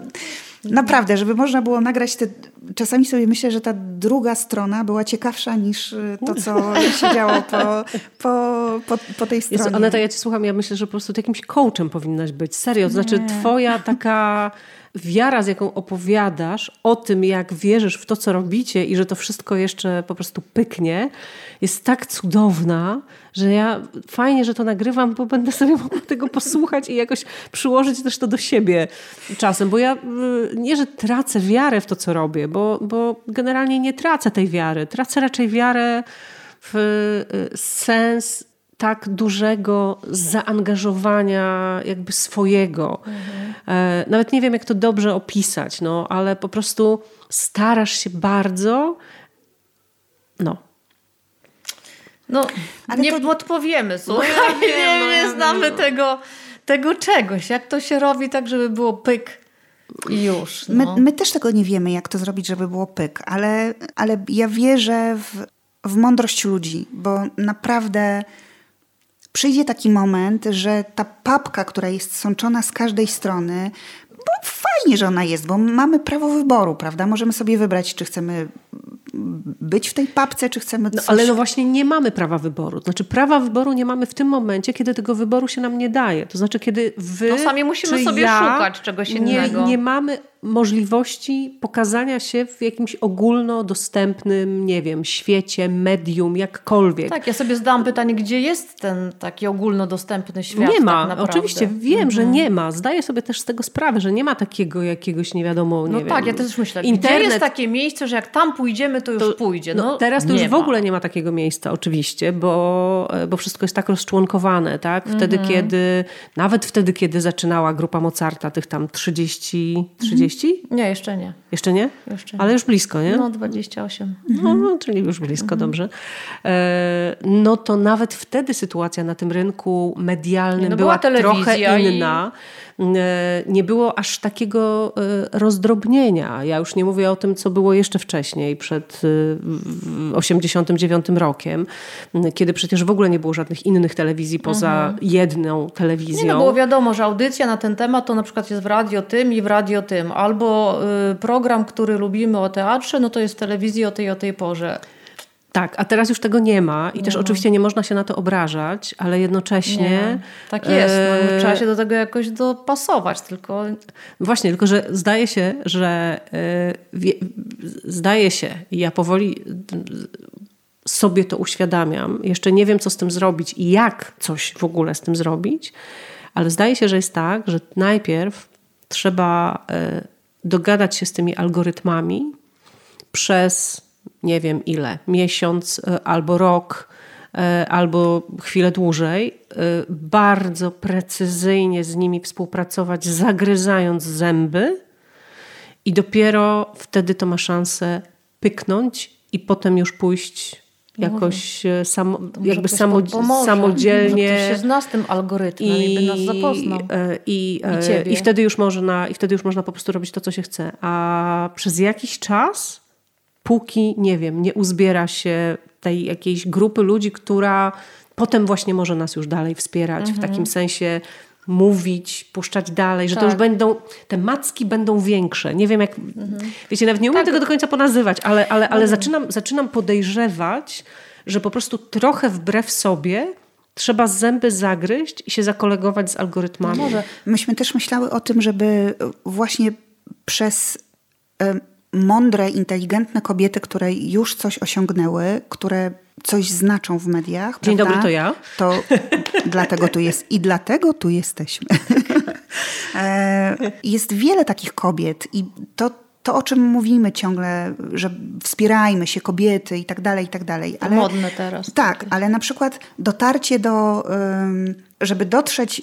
naprawdę, żeby można było nagrać te... Czasami sobie myślę, że ta druga strona była ciekawsza niż y, to, co (laughs) się działo po, po, po, po tej stronie. Jezu, Aneta, ja cię słucham, ja myślę, że po prostu jakimś coachem powinnaś być. Serio, to znaczy twoja taka wiara, z jaką opowiadasz o tym, jak wierzysz w to, co robicie i że to wszystko jeszcze po prostu pyknie, jest tak cudowna, że ja fajnie, że to nagrywam, bo będę sobie mogła tego posłuchać i jakoś przyłożyć też to do siebie czasem, bo ja y, nie, że tracę wiarę w to, co robię, bo, bo generalnie nie tracę tej wiary. Tracę raczej wiarę w y, sens tak dużego zaangażowania jakby swojego. Mhm. Nawet nie wiem, jak to dobrze opisać, no, ale po prostu starasz się bardzo. No. No, ale nie to... odpowiemy, słuchaj. No, ja (laughs) wiem, no, nie, nie znamy no. tego, tego czegoś. Jak to się robi tak, żeby było pyk i już. No. My, my też tego nie wiemy, jak to zrobić, żeby było pyk, ale, ale ja wierzę w, w mądrość ludzi, bo naprawdę przyjdzie taki moment, że ta papka, która jest sączona z każdej strony, bo fajnie, że ona jest, bo mamy prawo wyboru, prawda? Możemy sobie wybrać, czy chcemy być w tej papce, czy chcemy coś... No, ale no właśnie nie mamy prawa wyboru. Znaczy prawa wyboru nie mamy w tym momencie, kiedy tego wyboru się nam nie daje. To znaczy, kiedy wy, No sami musimy sobie ja szukać czegoś innego. Nie, nie mamy możliwości pokazania się w jakimś ogólnodostępnym, nie wiem, świecie, medium, jakkolwiek. Tak, ja sobie zdałam pytanie, gdzie jest ten taki ogólnodostępny świat? Nie ma, tak oczywiście, wiem, mhm. że nie ma. Zdaję sobie też z tego sprawę, że nie ma takiego jakiegoś nie wiadomo, nie No wiem, tak, ja też myślę, internet... gdzie jest takie miejsce, że jak tam pójdziemy, to już to, pójdzie. No, no teraz to już w ogóle nie ma takiego miejsca oczywiście, bo, bo wszystko jest tak rozczłonkowane, tak? Wtedy, mhm. kiedy, nawet wtedy, kiedy zaczynała grupa Mozarta, tych tam 30, 30 30? Nie, jeszcze nie. Jeszcze nie? Jeszcze nie. Ale już blisko, nie? No, 28. No, no czyli już blisko, mhm. dobrze. E, no to nawet wtedy sytuacja na tym rynku medialnym no była, była trochę inna. I nie było aż takiego e, rozdrobnienia. Ja już nie mówię o tym, co było jeszcze wcześniej, przed 89 rokiem, kiedy przecież w ogóle nie było żadnych innych telewizji poza mhm. jedną telewizją. Nie, no było wiadomo, że audycja na ten temat to na przykład jest w radio tym i w radio tym. Albo program, który lubimy o teatrze, no to jest w telewizji o tej o tej porze. Tak, a teraz już tego nie ma i też oczywiście nie można się na to obrażać, ale jednocześnie... Nie, tak jest, no, e, trzeba się do tego jakoś dopasować, tylko... Właśnie, tylko że zdaje się, że e, zdaje się i ja powoli sobie to uświadamiam. Jeszcze nie wiem, co z tym zrobić i jak coś w ogóle z tym zrobić, ale zdaje się, że jest tak, że najpierw trzeba e, dogadać się z tymi algorytmami przez nie wiem ile, miesiąc e, albo rok, e, albo chwilę dłużej, e, bardzo precyzyjnie z nimi współpracować, zagryzając zęby, i dopiero wtedy to ma szansę pyknąć i potem już pójść jakoś samo, jakby samo, samodzielnie. Może się zna z tym algorytmem i, i by nas zapoznał. I, i, I, wtedy już można, I wtedy już można po prostu robić to, co się chce. A przez jakiś czas póki, nie wiem, nie uzbiera się tej jakiejś grupy ludzi, która potem właśnie może nas już dalej wspierać mhm. w takim sensie mówić, puszczać dalej, że tak. to już tak. będą, te macki będą większe. Nie wiem jak, mhm. wiecie, nawet nie umiem tak. tego do końca ponazywać, ale, ale, ale mhm. zaczynam, zaczynam podejrzewać, że po prostu trochę wbrew sobie trzeba zęby zagryźć i się zakolegować z algorytmami. No może. Myśmy też myślały o tym, żeby właśnie przez mądre, inteligentne kobiety, które już coś osiągnęły, które coś znaczą w mediach. Dzień prawda? dobry, to ja. To dlatego tu jest i dlatego tu jesteśmy. (laughs) E, jest wiele takich kobiet i to, to, o czym mówimy ciągle, że wspierajmy się kobiety i tak dalej, i tak dalej. Ale, modne teraz. Tak, ale na przykład dotarcie do, żeby dotrzeć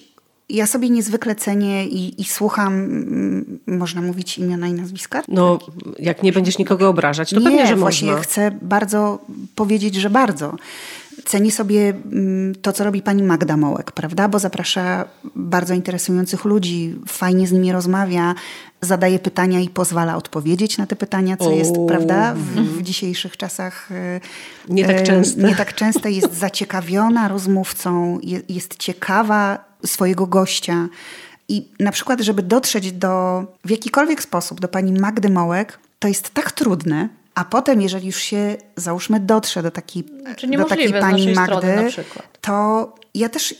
ja sobie niezwykle cenię i, i słucham, mm, można mówić imiona i nazwiska? No, jak nie będziesz nikogo obrażać, to nie, pewnie, że właśnie można. chcę bardzo powiedzieć, że bardzo. Cenię sobie mm, to, co robi pani Magda Mołek, prawda? Bo zaprasza bardzo interesujących ludzi, fajnie z nimi rozmawia, zadaje pytania i pozwala odpowiedzieć na te pytania, co o. jest, prawda, w, w, dzisiejszych czasach e, nie tak częste. Nie tak częste. Jest zaciekawiona rozmówcą, jest, jest ciekawa swojego gościa. I na przykład, żeby dotrzeć do, w jakikolwiek sposób do pani Magdy Mołek, to jest tak trudne, a potem, jeżeli już się, załóżmy, dotrze do takiej, do takiej pani Magdy, to ja też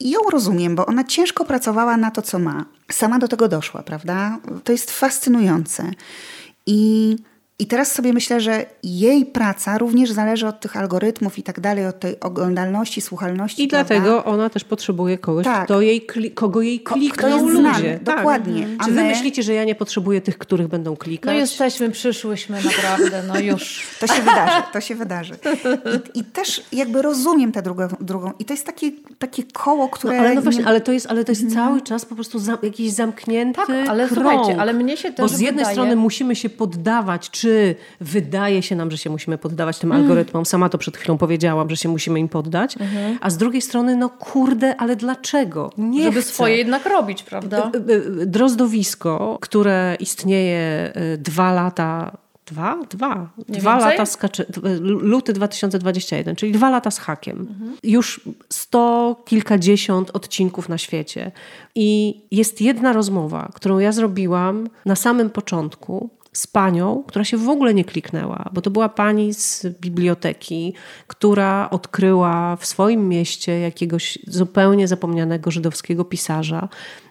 ją rozumiem, bo ona ciężko pracowała na to, co ma. Sama do tego doszła, prawda? To jest fascynujące. I i teraz sobie myślę, że jej praca również zależy od tych algorytmów i tak dalej, od tej oglądalności, słuchalności. I prawda? dlatego ona też potrzebuje kogoś, tak. kto jej kogo jej klikną Ko, ludzie. Tak. Dokładnie. Czy wy my... myślicie, że ja nie potrzebuję tych, których będą klikać? No jesteśmy, przyszłyśmy naprawdę, no już. (laughs) To się wydarzy, to się wydarzy. I, i też jakby rozumiem tę drugą, drugą. I to jest takie, takie koło, które... No, ale no właśnie, nie... ale to jest, ale to jest hmm. cały czas po prostu za, jakiś zamknięty tak, ale krąg. Ale mnie się też Bo z jednej wydaje... strony musimy się poddawać, czy czy wydaje się nam, że się musimy poddawać tym algorytmom. Sama to przed chwilą powiedziałam, że się musimy im poddać. Mhm. A z drugiej strony, no kurde, ale dlaczego? Nie Żeby chcę. swoje jednak robić, prawda? Drozdowisko, które istnieje dwa lata Dwa? Dwa. Nie dwa więcej? lata luty 2021, czyli dwa lata z hakiem. Mhm. Już sto kilkadziesiąt odcinków na świecie. I jest jedna rozmowa, którą ja zrobiłam na samym początku z panią, która się w ogóle nie kliknęła, bo to była pani z biblioteki, która odkryła w swoim mieście jakiegoś zupełnie zapomnianego żydowskiego pisarza.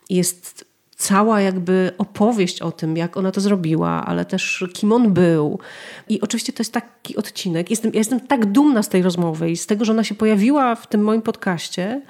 Jest cała jakby opowieść o tym, jak ona to zrobiła, ale też kim on był. I oczywiście to jest taki odcinek. Jestem, ja jestem tak dumna z tej rozmowy i z tego, że ona się pojawiła w tym moim podcaście,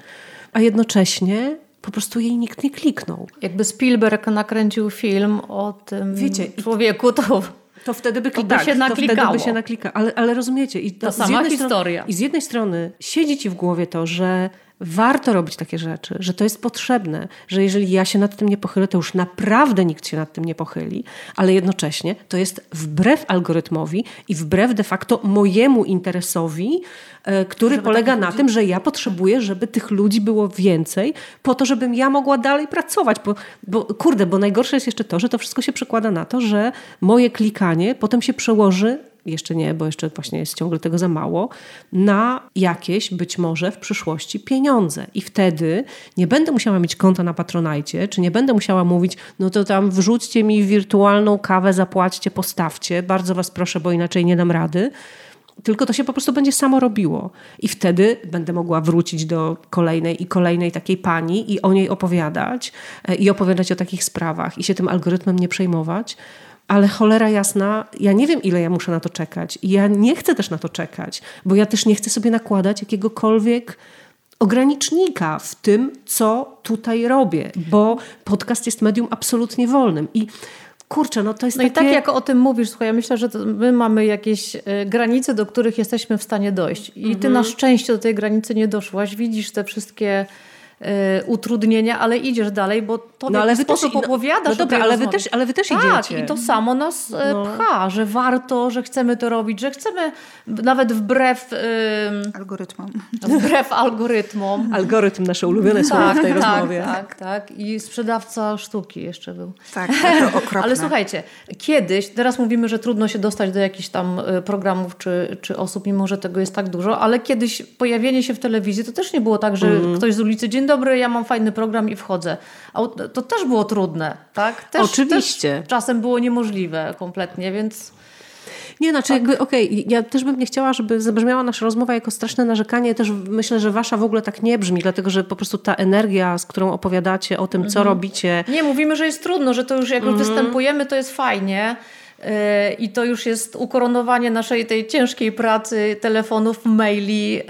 a jednocześnie po prostu jej nikt nie kliknął. Jakby Spielberg nakręcił film o tym Wiecie, człowieku, to to wtedy by, by tak. To wtedy by się naklika. Ale, ale rozumiecie. I to, to sama historia. Strony, I z jednej strony siedzi ci w głowie to, że warto robić takie rzeczy, że to jest potrzebne, że jeżeli ja się nad tym nie pochylę, to już naprawdę nikt się nad tym nie pochyli, ale jednocześnie to jest wbrew algorytmowi i wbrew de facto mojemu interesowi, e, który żeby polega na ludzi... tym, że ja potrzebuję, żeby tych ludzi było więcej, po to, żebym ja mogła dalej pracować. Bo, bo kurde, bo najgorsze jest jeszcze to, że to wszystko się przekłada na to, że moje klikanie potem się przełoży jeszcze nie, bo jeszcze właśnie jest ciągle tego za mało, na jakieś być może w przyszłości pieniądze. I wtedy nie będę musiała mieć konta na Patronajcie, czy nie będę musiała mówić, no to tam wrzućcie mi wirtualną kawę, zapłaćcie, postawcie, bardzo was proszę, bo inaczej nie dam rady tylko to się po prostu będzie samo robiło. I wtedy będę mogła wrócić do kolejnej i kolejnej takiej pani i o niej opowiadać e, i opowiadać o takich sprawach i się tym algorytmem nie przejmować, ale cholera jasna, ja nie wiem, ile ja muszę na to czekać. I ja nie chcę też na to czekać, bo ja też nie chcę sobie nakładać jakiegokolwiek ogranicznika w tym, co tutaj robię, bo podcast jest medium absolutnie wolnym. I kurczę, no to jest no takie... i tak jak o tym mówisz, słuchaj, ja myślę, że my mamy jakieś y, granice, do których jesteśmy w stanie dojść. I ty mhm. na szczęście do tej granicy nie doszłaś. Widzisz te wszystkie utrudnienia, ale idziesz dalej, bo to no, ale w sposób też, opowiadasz no, no dobra, ale wy, też, ale wy też tak, idziecie. i to samo nas y, no. pcha, że warto, że chcemy to robić, że chcemy nawet wbrew... algorytmom. Wbrew algorytmom. (laughs) Algorytm, nasze ulubione słowo tak, w tej tak, rozmowie. Tak, tak. I sprzedawca sztuki jeszcze był. Tak, to (laughs) okropne. Ale słuchajcie, kiedyś, teraz mówimy, że trudno się dostać do jakichś tam y, programów czy, czy osób, mimo że tego jest tak dużo, ale kiedyś pojawienie się w telewizji to też nie było tak, że mm. ktoś z ulicy, dzień dobry, ja mam fajny program i wchodzę. To też było trudne, tak? Też, Oczywiście. Też czasem było niemożliwe kompletnie, więc... Nie, znaczy tak. jakby okej, okay, ja też bym nie chciała, żeby zabrzmiała nasza rozmowa jako straszne narzekanie. Też myślę, że wasza w ogóle tak nie brzmi, dlatego że po prostu ta energia, z którą opowiadacie o tym, co mhm. robicie... Nie, mówimy, że jest trudno, że to już jak mhm. występujemy, to jest fajnie. E, I to już jest ukoronowanie naszej tej ciężkiej pracy, telefonów, maili e,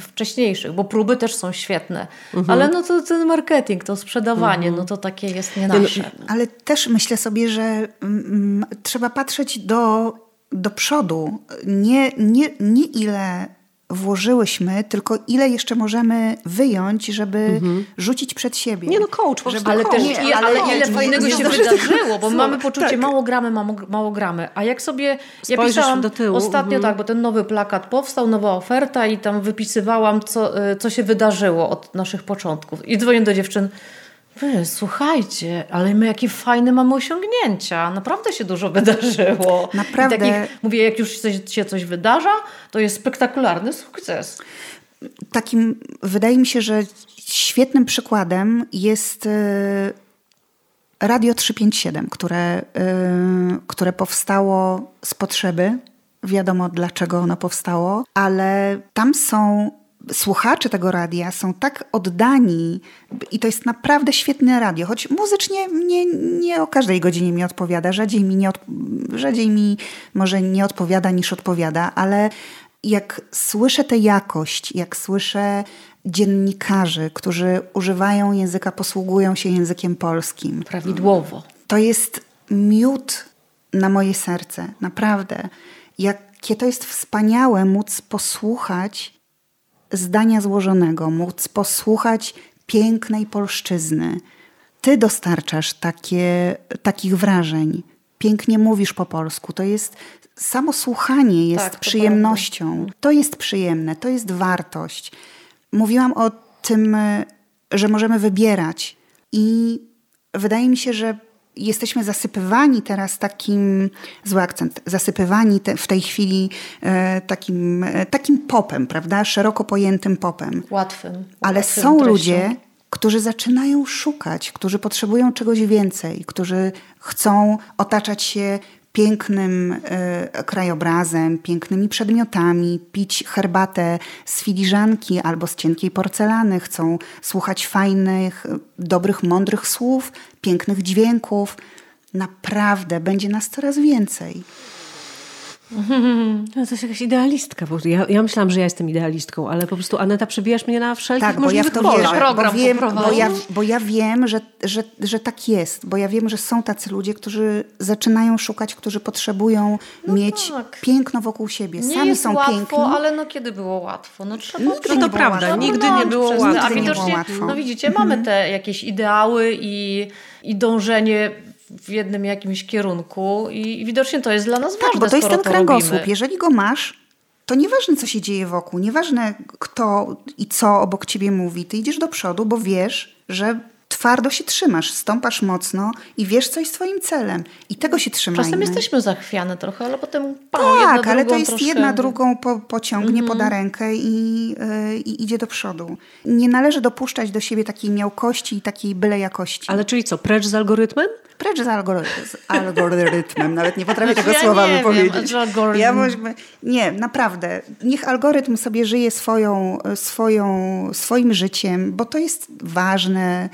wcześniejszych, bo próby też są świetne. Mhm. Ale no to ten marketing, to sprzedawanie, mhm. no to takie jest nie no, nasze. Ale też myślę sobie, że mm, mm, trzeba patrzeć do, do przodu. Nie, nie, nie ile włożyłyśmy, tylko ile jeszcze możemy wyjąć, żeby mhm. rzucić przed siebie. Nie no, coach, po żeby, ale coach. też nie, ale, ale ile fajnego nie, się wydarzyło, bo mamy poczucie, tak. mało gramy, mało, mało gramy. A jak sobie, ja pisałam do tyłu. ostatnio mhm. tak, bo ten nowy plakat powstał, nowa oferta i tam wypisywałam, co, y, co się wydarzyło od naszych początków. I dzwonię do dziewczyn, Wy, słuchajcie, ale my jakie fajne mamy osiągnięcia. Naprawdę się dużo (laughs) wydarzyło. Naprawdę. Takich, mówię, jak już się coś wydarza, to jest spektakularny sukces. Takim, wydaje mi się, że świetnym przykładem jest y, Radio 357, które, y, które powstało z potrzeby. Wiadomo, dlaczego ono powstało, ale tam są słuchacze tego radia są tak oddani i to jest naprawdę świetne radio, choć muzycznie nie, nie o każdej godzinie mi odpowiada, rzadziej mi, nie od, rzadziej mi może nie odpowiada niż odpowiada, ale jak słyszę tę jakość, jak słyszę dziennikarzy, którzy używają języka, posługują się językiem polskim. Prawidłowo. To jest miód na moje serce, naprawdę. Jakie to jest wspaniałe móc posłuchać zdania złożonego, móc posłuchać pięknej polszczyzny. Ty dostarczasz takie, takich wrażeń. pięknie mówisz po polsku. To jest samo słuchanie jest Tak, to przyjemnością. To jest przyjemne, to jest wartość. Mówiłam o tym, że możemy wybierać i wydaje mi się, że jesteśmy zasypywani teraz takim, zły akcent, zasypywani te, w tej chwili e, takim, e, takim popem, prawda? Szeroko pojętym popem. Łatwym. Ale łatwym są treścią. ludzie, którzy zaczynają szukać, którzy potrzebują czegoś więcej, którzy chcą otaczać się pięknym e, krajobrazem, pięknymi przedmiotami, pić herbatę z filiżanki albo z cienkiej porcelany, chcą słuchać fajnych, e, dobrych, mądrych słów, pięknych dźwięków. Naprawdę będzie nas coraz więcej. (laughs) No to jest jakaś idealistka. Bo ja, ja myślałam, że ja jestem idealistką, ale po prostu Aneta przebijasz mnie na wszelkich Tak, bo ja możliwych polach. bo Program wiem, bo ja, bo ja wiem że, że, że tak jest, bo ja wiem, że są tacy ludzie, którzy zaczynają szukać, którzy potrzebują mieć tak. piękno wokół siebie. Nie Sami jest są łatwo, piękni. ale no kiedy było łatwo? No trzeba Nigdy nie to było prawda, łatwo. nigdy nie było przez- łatwo. A Nigdy nie było widocznie, łatwo. no widzicie, mamy te jakieś ideały i, i dążenie w jednym jakimś kierunku i, i widocznie to jest dla nas ważne, Tak, bo to jest ten kręgosłup. robimy. Jeżeli go masz, to nieważne, co się dzieje wokół, nieważne kto i co obok ciebie mówi. Ty idziesz do przodu, bo wiesz, że twardo się trzymasz, stąpasz mocno i wiesz, co jest twoim celem. I tego się trzymajmy. Czasem jesteśmy zachwiane trochę, ale potem pam, Tak, ale to jest troszkę... jedna drugą po, pociągnie, Mhm. poda rękę i, yy, i idzie do przodu. Nie należy dopuszczać do siebie takiej miałkości i takiej byle jakości. Ale czyli co, precz z algorytmem? Precz z, algory- z algorytmem, nawet nie potrafię (laughs) tego ja słowa nie wypowiedzieć. Ja może, nie, naprawdę. Niech algorytm sobie żyje swoją, swoją, swoim życiem, bo to jest ważne,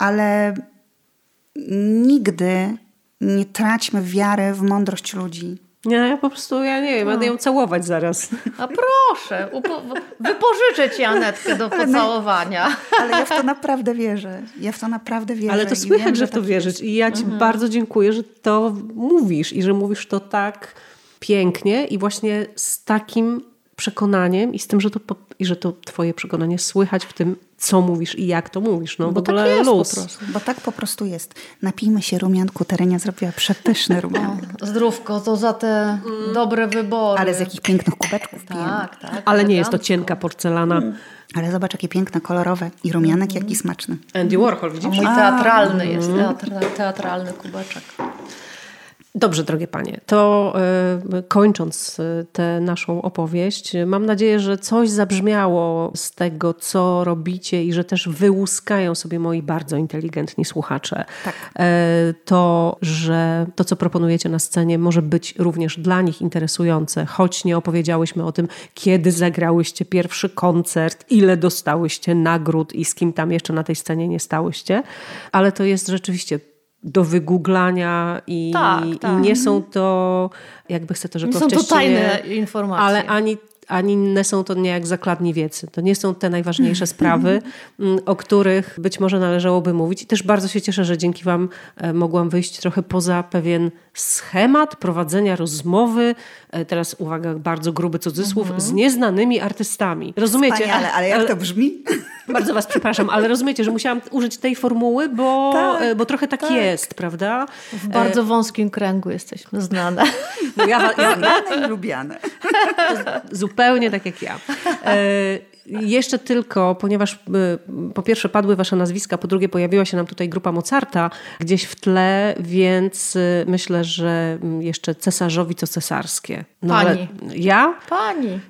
ale nigdy nie traćmy wiary w mądrość ludzi. Nie, ja po prostu, ja nie wiem, będę ją całować zaraz. A proszę, upo- wypożyczę ci Anetkę do pocałowania. Ale ja w to naprawdę wierzę. Ja w to naprawdę wierzę. Ale to słychać, wiem, że w to tak wierzyć. I ja ci bardzo dziękuję, że to mówisz i że mówisz to tak pięknie i właśnie z takim przekonaniem i z tym, że to, po, i że to twoje przekonanie słychać w tym, co mówisz i jak to mówisz. No, Bo tak jest po luz. prostu. Bo tak po prostu jest. Napijmy się rumianku. Terenia zrobiła przepyszne (laughs) rumianki. Zdrówko, to za te dobre wybory. Ale z jakich pięknych kubeczków pijemy. Tak, tak. Ale nie jest to cienka porcelana. Ale zobacz, jakie piękne, kolorowe. I rumianek, jaki smaczny. Andy Warhol, A widzisz? mój teatralny jest, teatra, teatralny kubeczek. Dobrze, drogie panie, to y, kończąc y, tę naszą opowieść, mam nadzieję, że coś zabrzmiało z tego, co robicie i że też wyłuskają sobie moi bardzo inteligentni słuchacze. Tak. E, To, że to, co proponujecie na scenie, może być również dla nich interesujące, choć nie opowiedziałyśmy o tym, kiedy zagrałyście pierwszy koncert, ile dostałyście nagród i z kim tam jeszcze na tej scenie nie stałyście, ale to jest rzeczywiście do wygooglania i, Tak, tak. i nie są to, jakby chcę to Nie rzekło są to tajne informacje. ale ani, ani inne są to nie jak zakładni wiecy. To nie są te najważniejsze sprawy, m, o których być może należałoby mówić. I też bardzo się cieszę, że dzięki Wam e, mogłam wyjść trochę poza pewien schemat prowadzenia rozmowy, e, teraz uwaga, bardzo gruby cudzysłów, z nieznanymi artystami. Rozumiecie? Wspaniale, ale jak to brzmi? (laughs) Bardzo was przepraszam, ale rozumiecie, że musiałam użyć tej formuły, bo, Tak, e, bo trochę tak, jest, prawda? W bardzo wąskim kręgu jesteśmy znane. No ja, ja, Znane i lubiane. (laughs) zupełnie tak jak ja. Jeszcze tylko, ponieważ e, po pierwsze padły wasze nazwiska, po drugie pojawiła się nam tutaj grupa Mozarta gdzieś w tle, więc e, myślę, że mm, jeszcze cesarzowi to cesarskie. No, ale Pani. ja? Pani.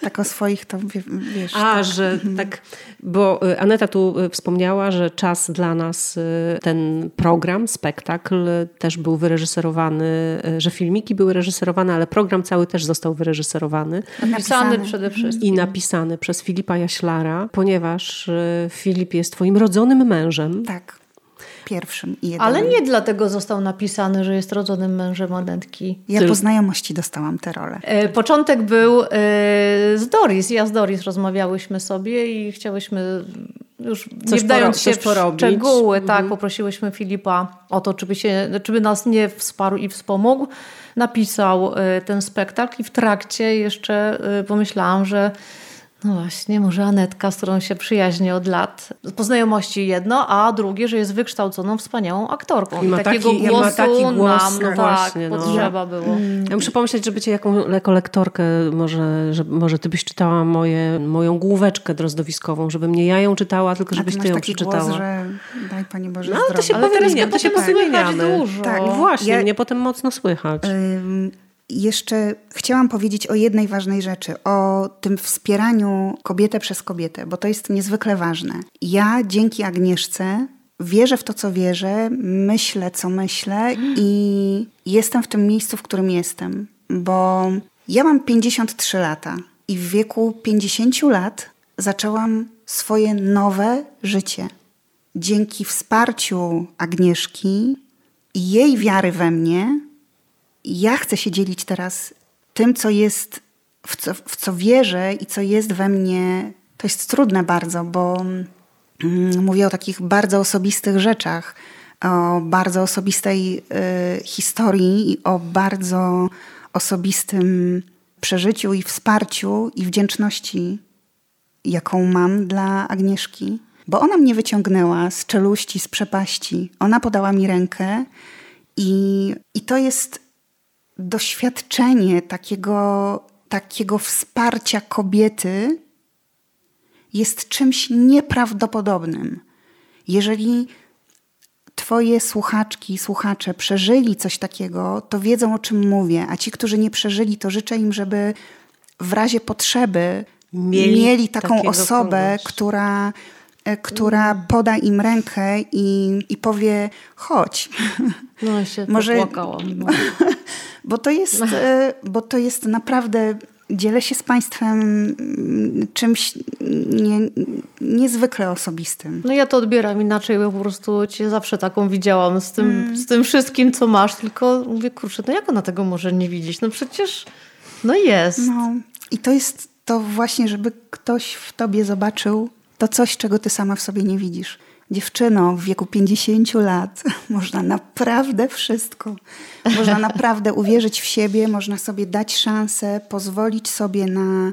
Tak o swoich to wie- wiesz. A, tak. że tak, bo y, Aneta tu y, wspomniała, że czas dla nas, y, ten program, spektakl y, też był wyreżyserowany, y, że filmiki były reżyserowane, ale program cały też został wyreżyserowany Napisany Napisany. przede wszystkim. i napisany przez Filipa Jaślara, ponieważ y, Filip jest twoim rodzonym mężem. Tak. Pierwszym i jedynym. Ale nie dlatego został napisany, że jest rodzonym mężem Anetki. Ja po znajomości dostałam tę rolę. E, Początek był e, z Doris. Ja z Doris rozmawiałyśmy sobie i chciałyśmy już nie Coś wdając poro- się porobić. szczegóły, tak, poprosiłyśmy Filipa o to, czy by, się, czy by nas nie wsparł i wspomógł. Napisał e, ten spektakl i w trakcie jeszcze e, pomyślałam, że No właśnie, może Anetka, z którą się przyjaźnię od lat. Po znajomości jedno, a drugie, że jest wykształconą, wspaniałą aktorką. I, ma takiego taki, głosu ma taki głos, nam no tak, właśnie, no. potrzeba było. Ja muszę pomyśleć, żeby cię jaką, jako lektorkę, może, że, może ty byś czytała moje, moją główeczkę drozdowiskową, żebym nie ja ją czytała, tylko żebyś ty ty ją taki przeczytała. Głos, że daj Pani Boże No ale to się Ale teraz powymieniamy, to się słychać powymieniamy. dużo. Tak, Właśnie, Ja- mnie potem mocno słychać. Ym, Jeszcze chciałam powiedzieć o jednej ważnej rzeczy, o tym wspieraniu kobietę przez kobietę, bo to jest niezwykle ważne. Ja dzięki Agnieszce wierzę w to, co wierzę, myślę, co myślę i jestem w tym miejscu, w którym jestem, bo ja mam 53 lata i w wieku 50 lat zaczęłam swoje nowe życie. Dzięki wsparciu Agnieszki i jej wiary we mnie, ja chcę się dzielić teraz tym, co jest, w co, w co wierzę i co jest we mnie. To jest trudne bardzo, bo mm, mówię o takich bardzo osobistych rzeczach, o bardzo osobistej y, historii i o bardzo osobistym przeżyciu i wsparciu i wdzięczności, jaką mam dla Agnieszki. Bo ona mnie wyciągnęła z czeluści, z przepaści. Ona podała mi rękę i, i to jest doświadczenie takiego, takiego wsparcia kobiety jest czymś nieprawdopodobnym. Jeżeli Twoje słuchaczki i słuchacze przeżyli coś takiego, to wiedzą o czym mówię, a ci, którzy nie przeżyli, to życzę im, żeby w razie potrzeby Mieli mieli, taką osobę, kogoś. która, e, która poda im rękę i, i powie: chodź. (laughs) No się Może- popłakałam. No. (laughs) Bo to jest, e, bo to jest naprawdę. Dzielę się z Państwem mm, czymś nie, niezwykle osobistym. no ja to odbieram inaczej, bo po prostu cię zawsze taką widziałam z tym, z tym wszystkim, co masz, tylko mówię, kurczę, no jak ona tego może nie widzieć? No przecież, no jest. No, I to jest to właśnie, żeby ktoś w tobie zobaczył to coś, czego ty sama w sobie nie widzisz. Dziewczyno w wieku 50 lat (laughs) można naprawdę wszystko. Można (laughs) naprawdę uwierzyć w siebie, można sobie dać szansę, pozwolić sobie na,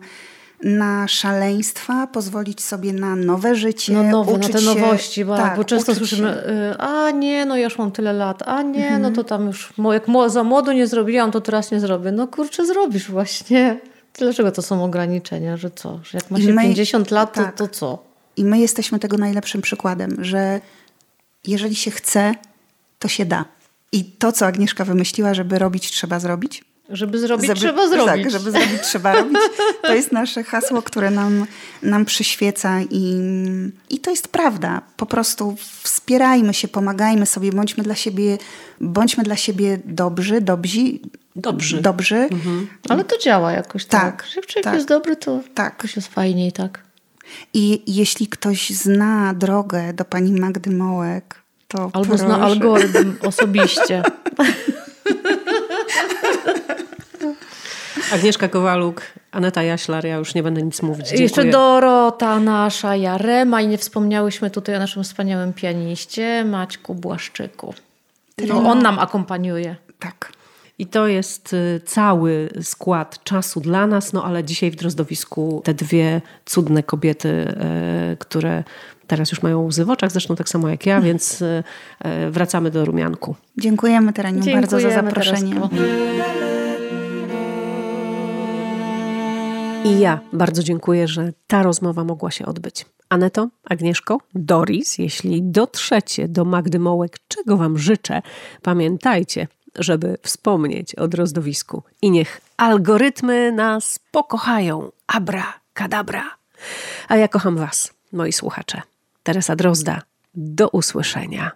na szaleństwa, pozwolić sobie na nowe życie. No nowe, na uczyć te się- nowości, bo, tak, bo często słyszymy, się. y, a nie, no ja już mam tyle lat, a nie, no to tam już, jak za młodo nie zrobiłam, to teraz nie zrobię. No kurczę, zrobisz właśnie. Dlaczego to są ograniczenia, że co? Że jak ma się my- 50 lat, to, tak. to co? I my jesteśmy tego najlepszym przykładem, że jeżeli się chce, to się da. I to, co Agnieszka wymyśliła, żeby robić, trzeba zrobić. Żeby zrobić, Żeby- trzeba zrobić. Tak, żeby zrobić, trzeba robić. To jest nasze hasło, które nam, nam przyświeca i, i to jest prawda. Po prostu wspierajmy się, pomagajmy sobie, bądźmy dla siebie, bądźmy dla siebie dobrzy, dobrzy. Dobrzy. Dobrzy. Ale to działa jakoś tak. Tak, Jak człowiek tak. jest dobry, to Tak. jakoś jest fajniej, tak. I jeśli ktoś zna drogę do pani Magdy Mołek, to Albo zna proszę. algorytm (laughs) osobiście. (laughs) Agnieszka Kowaluk, Aneta Jaślar, ja już nie będę nic mówić. Dziękuję. Jeszcze Dorota nasza, Jarema i nie wspomniałyśmy tutaj o naszym wspaniałym pianiście Maćku Błaszczyku. No, on nam akompaniuje. Tak. I to jest y, cały skład czasu dla nas, no ale dzisiaj w Drozdowisku te dwie cudne kobiety, e, które teraz już mają łzy w oczach, zresztą tak samo jak ja, więc e, e, wracamy do Rumianku. Dziękujemy Teraniu bardzo za Dziękujemy, zaproszenie. I ja bardzo dziękuję, że ta rozmowa mogła się odbyć. Aneto, Agnieszko, Doris, jeśli dotrzecie do Magdy Mołek, czego Wam życzę, pamiętajcie, żeby wspomnieć o drozdowisku. I niech algorytmy nas pokochają. Abra, kadabra. A ja kocham Was, moi słuchacze. Teresa Drozda. Do usłyszenia.